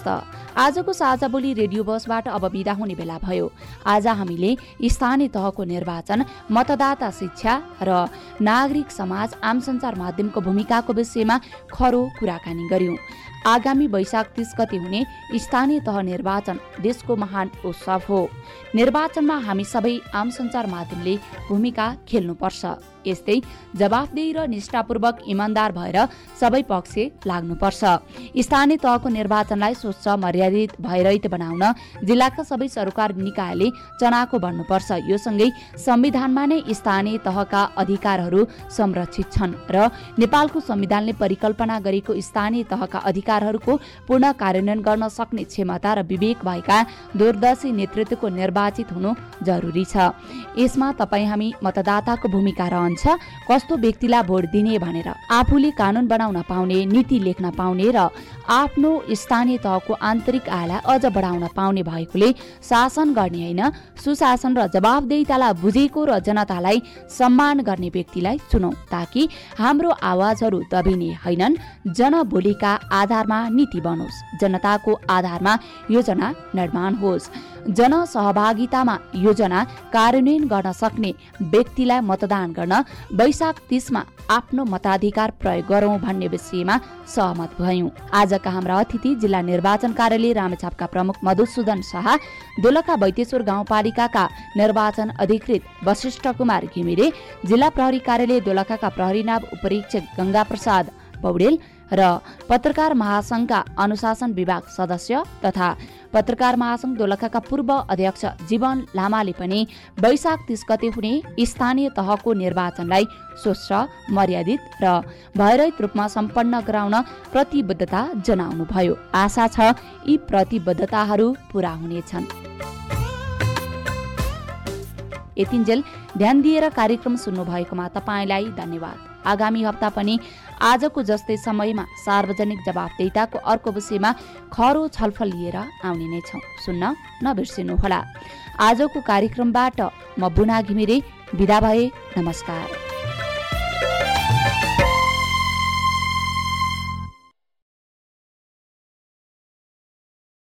त। आजको साझा बोली रेडियो बसबाट अब बिदा हुने बेला भयो। आज हामीले स्थानीय तहको निर्वाचन मतदाता शिक्षा र नागरिक समाज आम सञ्चार माध्यमको भूमिकाको विषयमा खरो कुराकानी गर्यौं। आगामी वैशाख तीस गते हुने स्थानीय तह निर्वाचन देशको महान उत्सव हो। निर्वाचनमा हामी सबै आम सञ्चार माध्यमले भूमिका खेल्नुपर्छ। यस्तै जवाफदेही र निष्ठापूर्वक इमान्दार भएर सबै पक्ष लाग्नुपर्छ। स्थानीय तहको निर्वाचनलाई स्वच्छ मर्यादित भयरहित बनाउन जिल्लाका सबै सरकार निकायले चनाको बढ्नुपर्छ यो सँगै संविधानमा नै स्थानीय तहका अधिकारहरू संरक्षित छन् र नेपालको संविधानले परिकल्पना गरेको स्थानीय तहका अधिकारहरूको पूर्ण कार्यान्वयन गर्न सक्ने क्षमता र विवेक भएका दूरदर्शी नेतृत्वको निर्वाचित हुनु जरुरी छ। यसमा तपाईँ हामी मतदाताको भूमिका रहन्छ कस्तो व्यक्तिलाई भोट दिने भनेर आफूले कानून बनाउन पाउने नीति लेख्न पाउने र आफ्नो स्थानीय तहको आन्तरिक आयलाई अझ बढाउन पाउने भएकोले शासन गर्ने होइन सुशासन र जवाबदेहितालाई बुझेको र जनतालाई सम्मान गर्ने व्यक्तिलाई चुनौ ताकि हाम्रो आवाजहरू दबिने होइनन्। जनबोलीका आधारमा नीति बनोस् जनताको आधारमा योजना निर्माण होस्। जनसहभागितामा योजना कार्यान्वयन गर्न सक्ने व्यक्तिलाई मतदान गर्न वैशाख तिसमा आफ्नो मताधिकार प्रयोग गरौँ भन्ने विषयमा सहमत भयौं। आजका हाम्रा अतिथि जिल्ला निर्वाचन कार्यालय रामेछापका प्रमुख मधुसूदन शाह दोलखा वैतेश्वर गाउँपालिकाका निर्वाचन अधिकृत वशिष्ठ कुमार घिमिरे जिल्ला प्रहरी कार्यालय दोलखाका प्रहरी नाव उपरीक्षक गंगा प्रसाद पौडेल र पत्रकार महासंघका अनुशासन विभाग सदस्य तथा पत्रकार महासंघ दोलखाका पूर्व अध्यक्ष जीवन लामाले पनि वैशाख तीस गते हुने स्थानीय तहको निर्वाचनलाई स्वच्छ मर्यादित र भयरहित रूपमा सम्पन्न गराउन प्रतिबद्धता जनाउनुभयो। आशा छ यी प्रतिबद्धताहरू पूरा हुनेछन्। यतिन्जेल ध्यान दिएर कार्यक्रम सुन्नु भएकोमा तपाईँलाई धन्यवाद। आगामी हप्ता पनि आजको जस्तै समयमा सार्वजनिक जवाबदेताको अर्को विषयमा खरो छलफल लिएर आउने नै छौँ। सुन्न नबिर्सिनुहोला। आजको कार्यक्रमबाट म बुना घिमिरे विदा भए नमस्कार।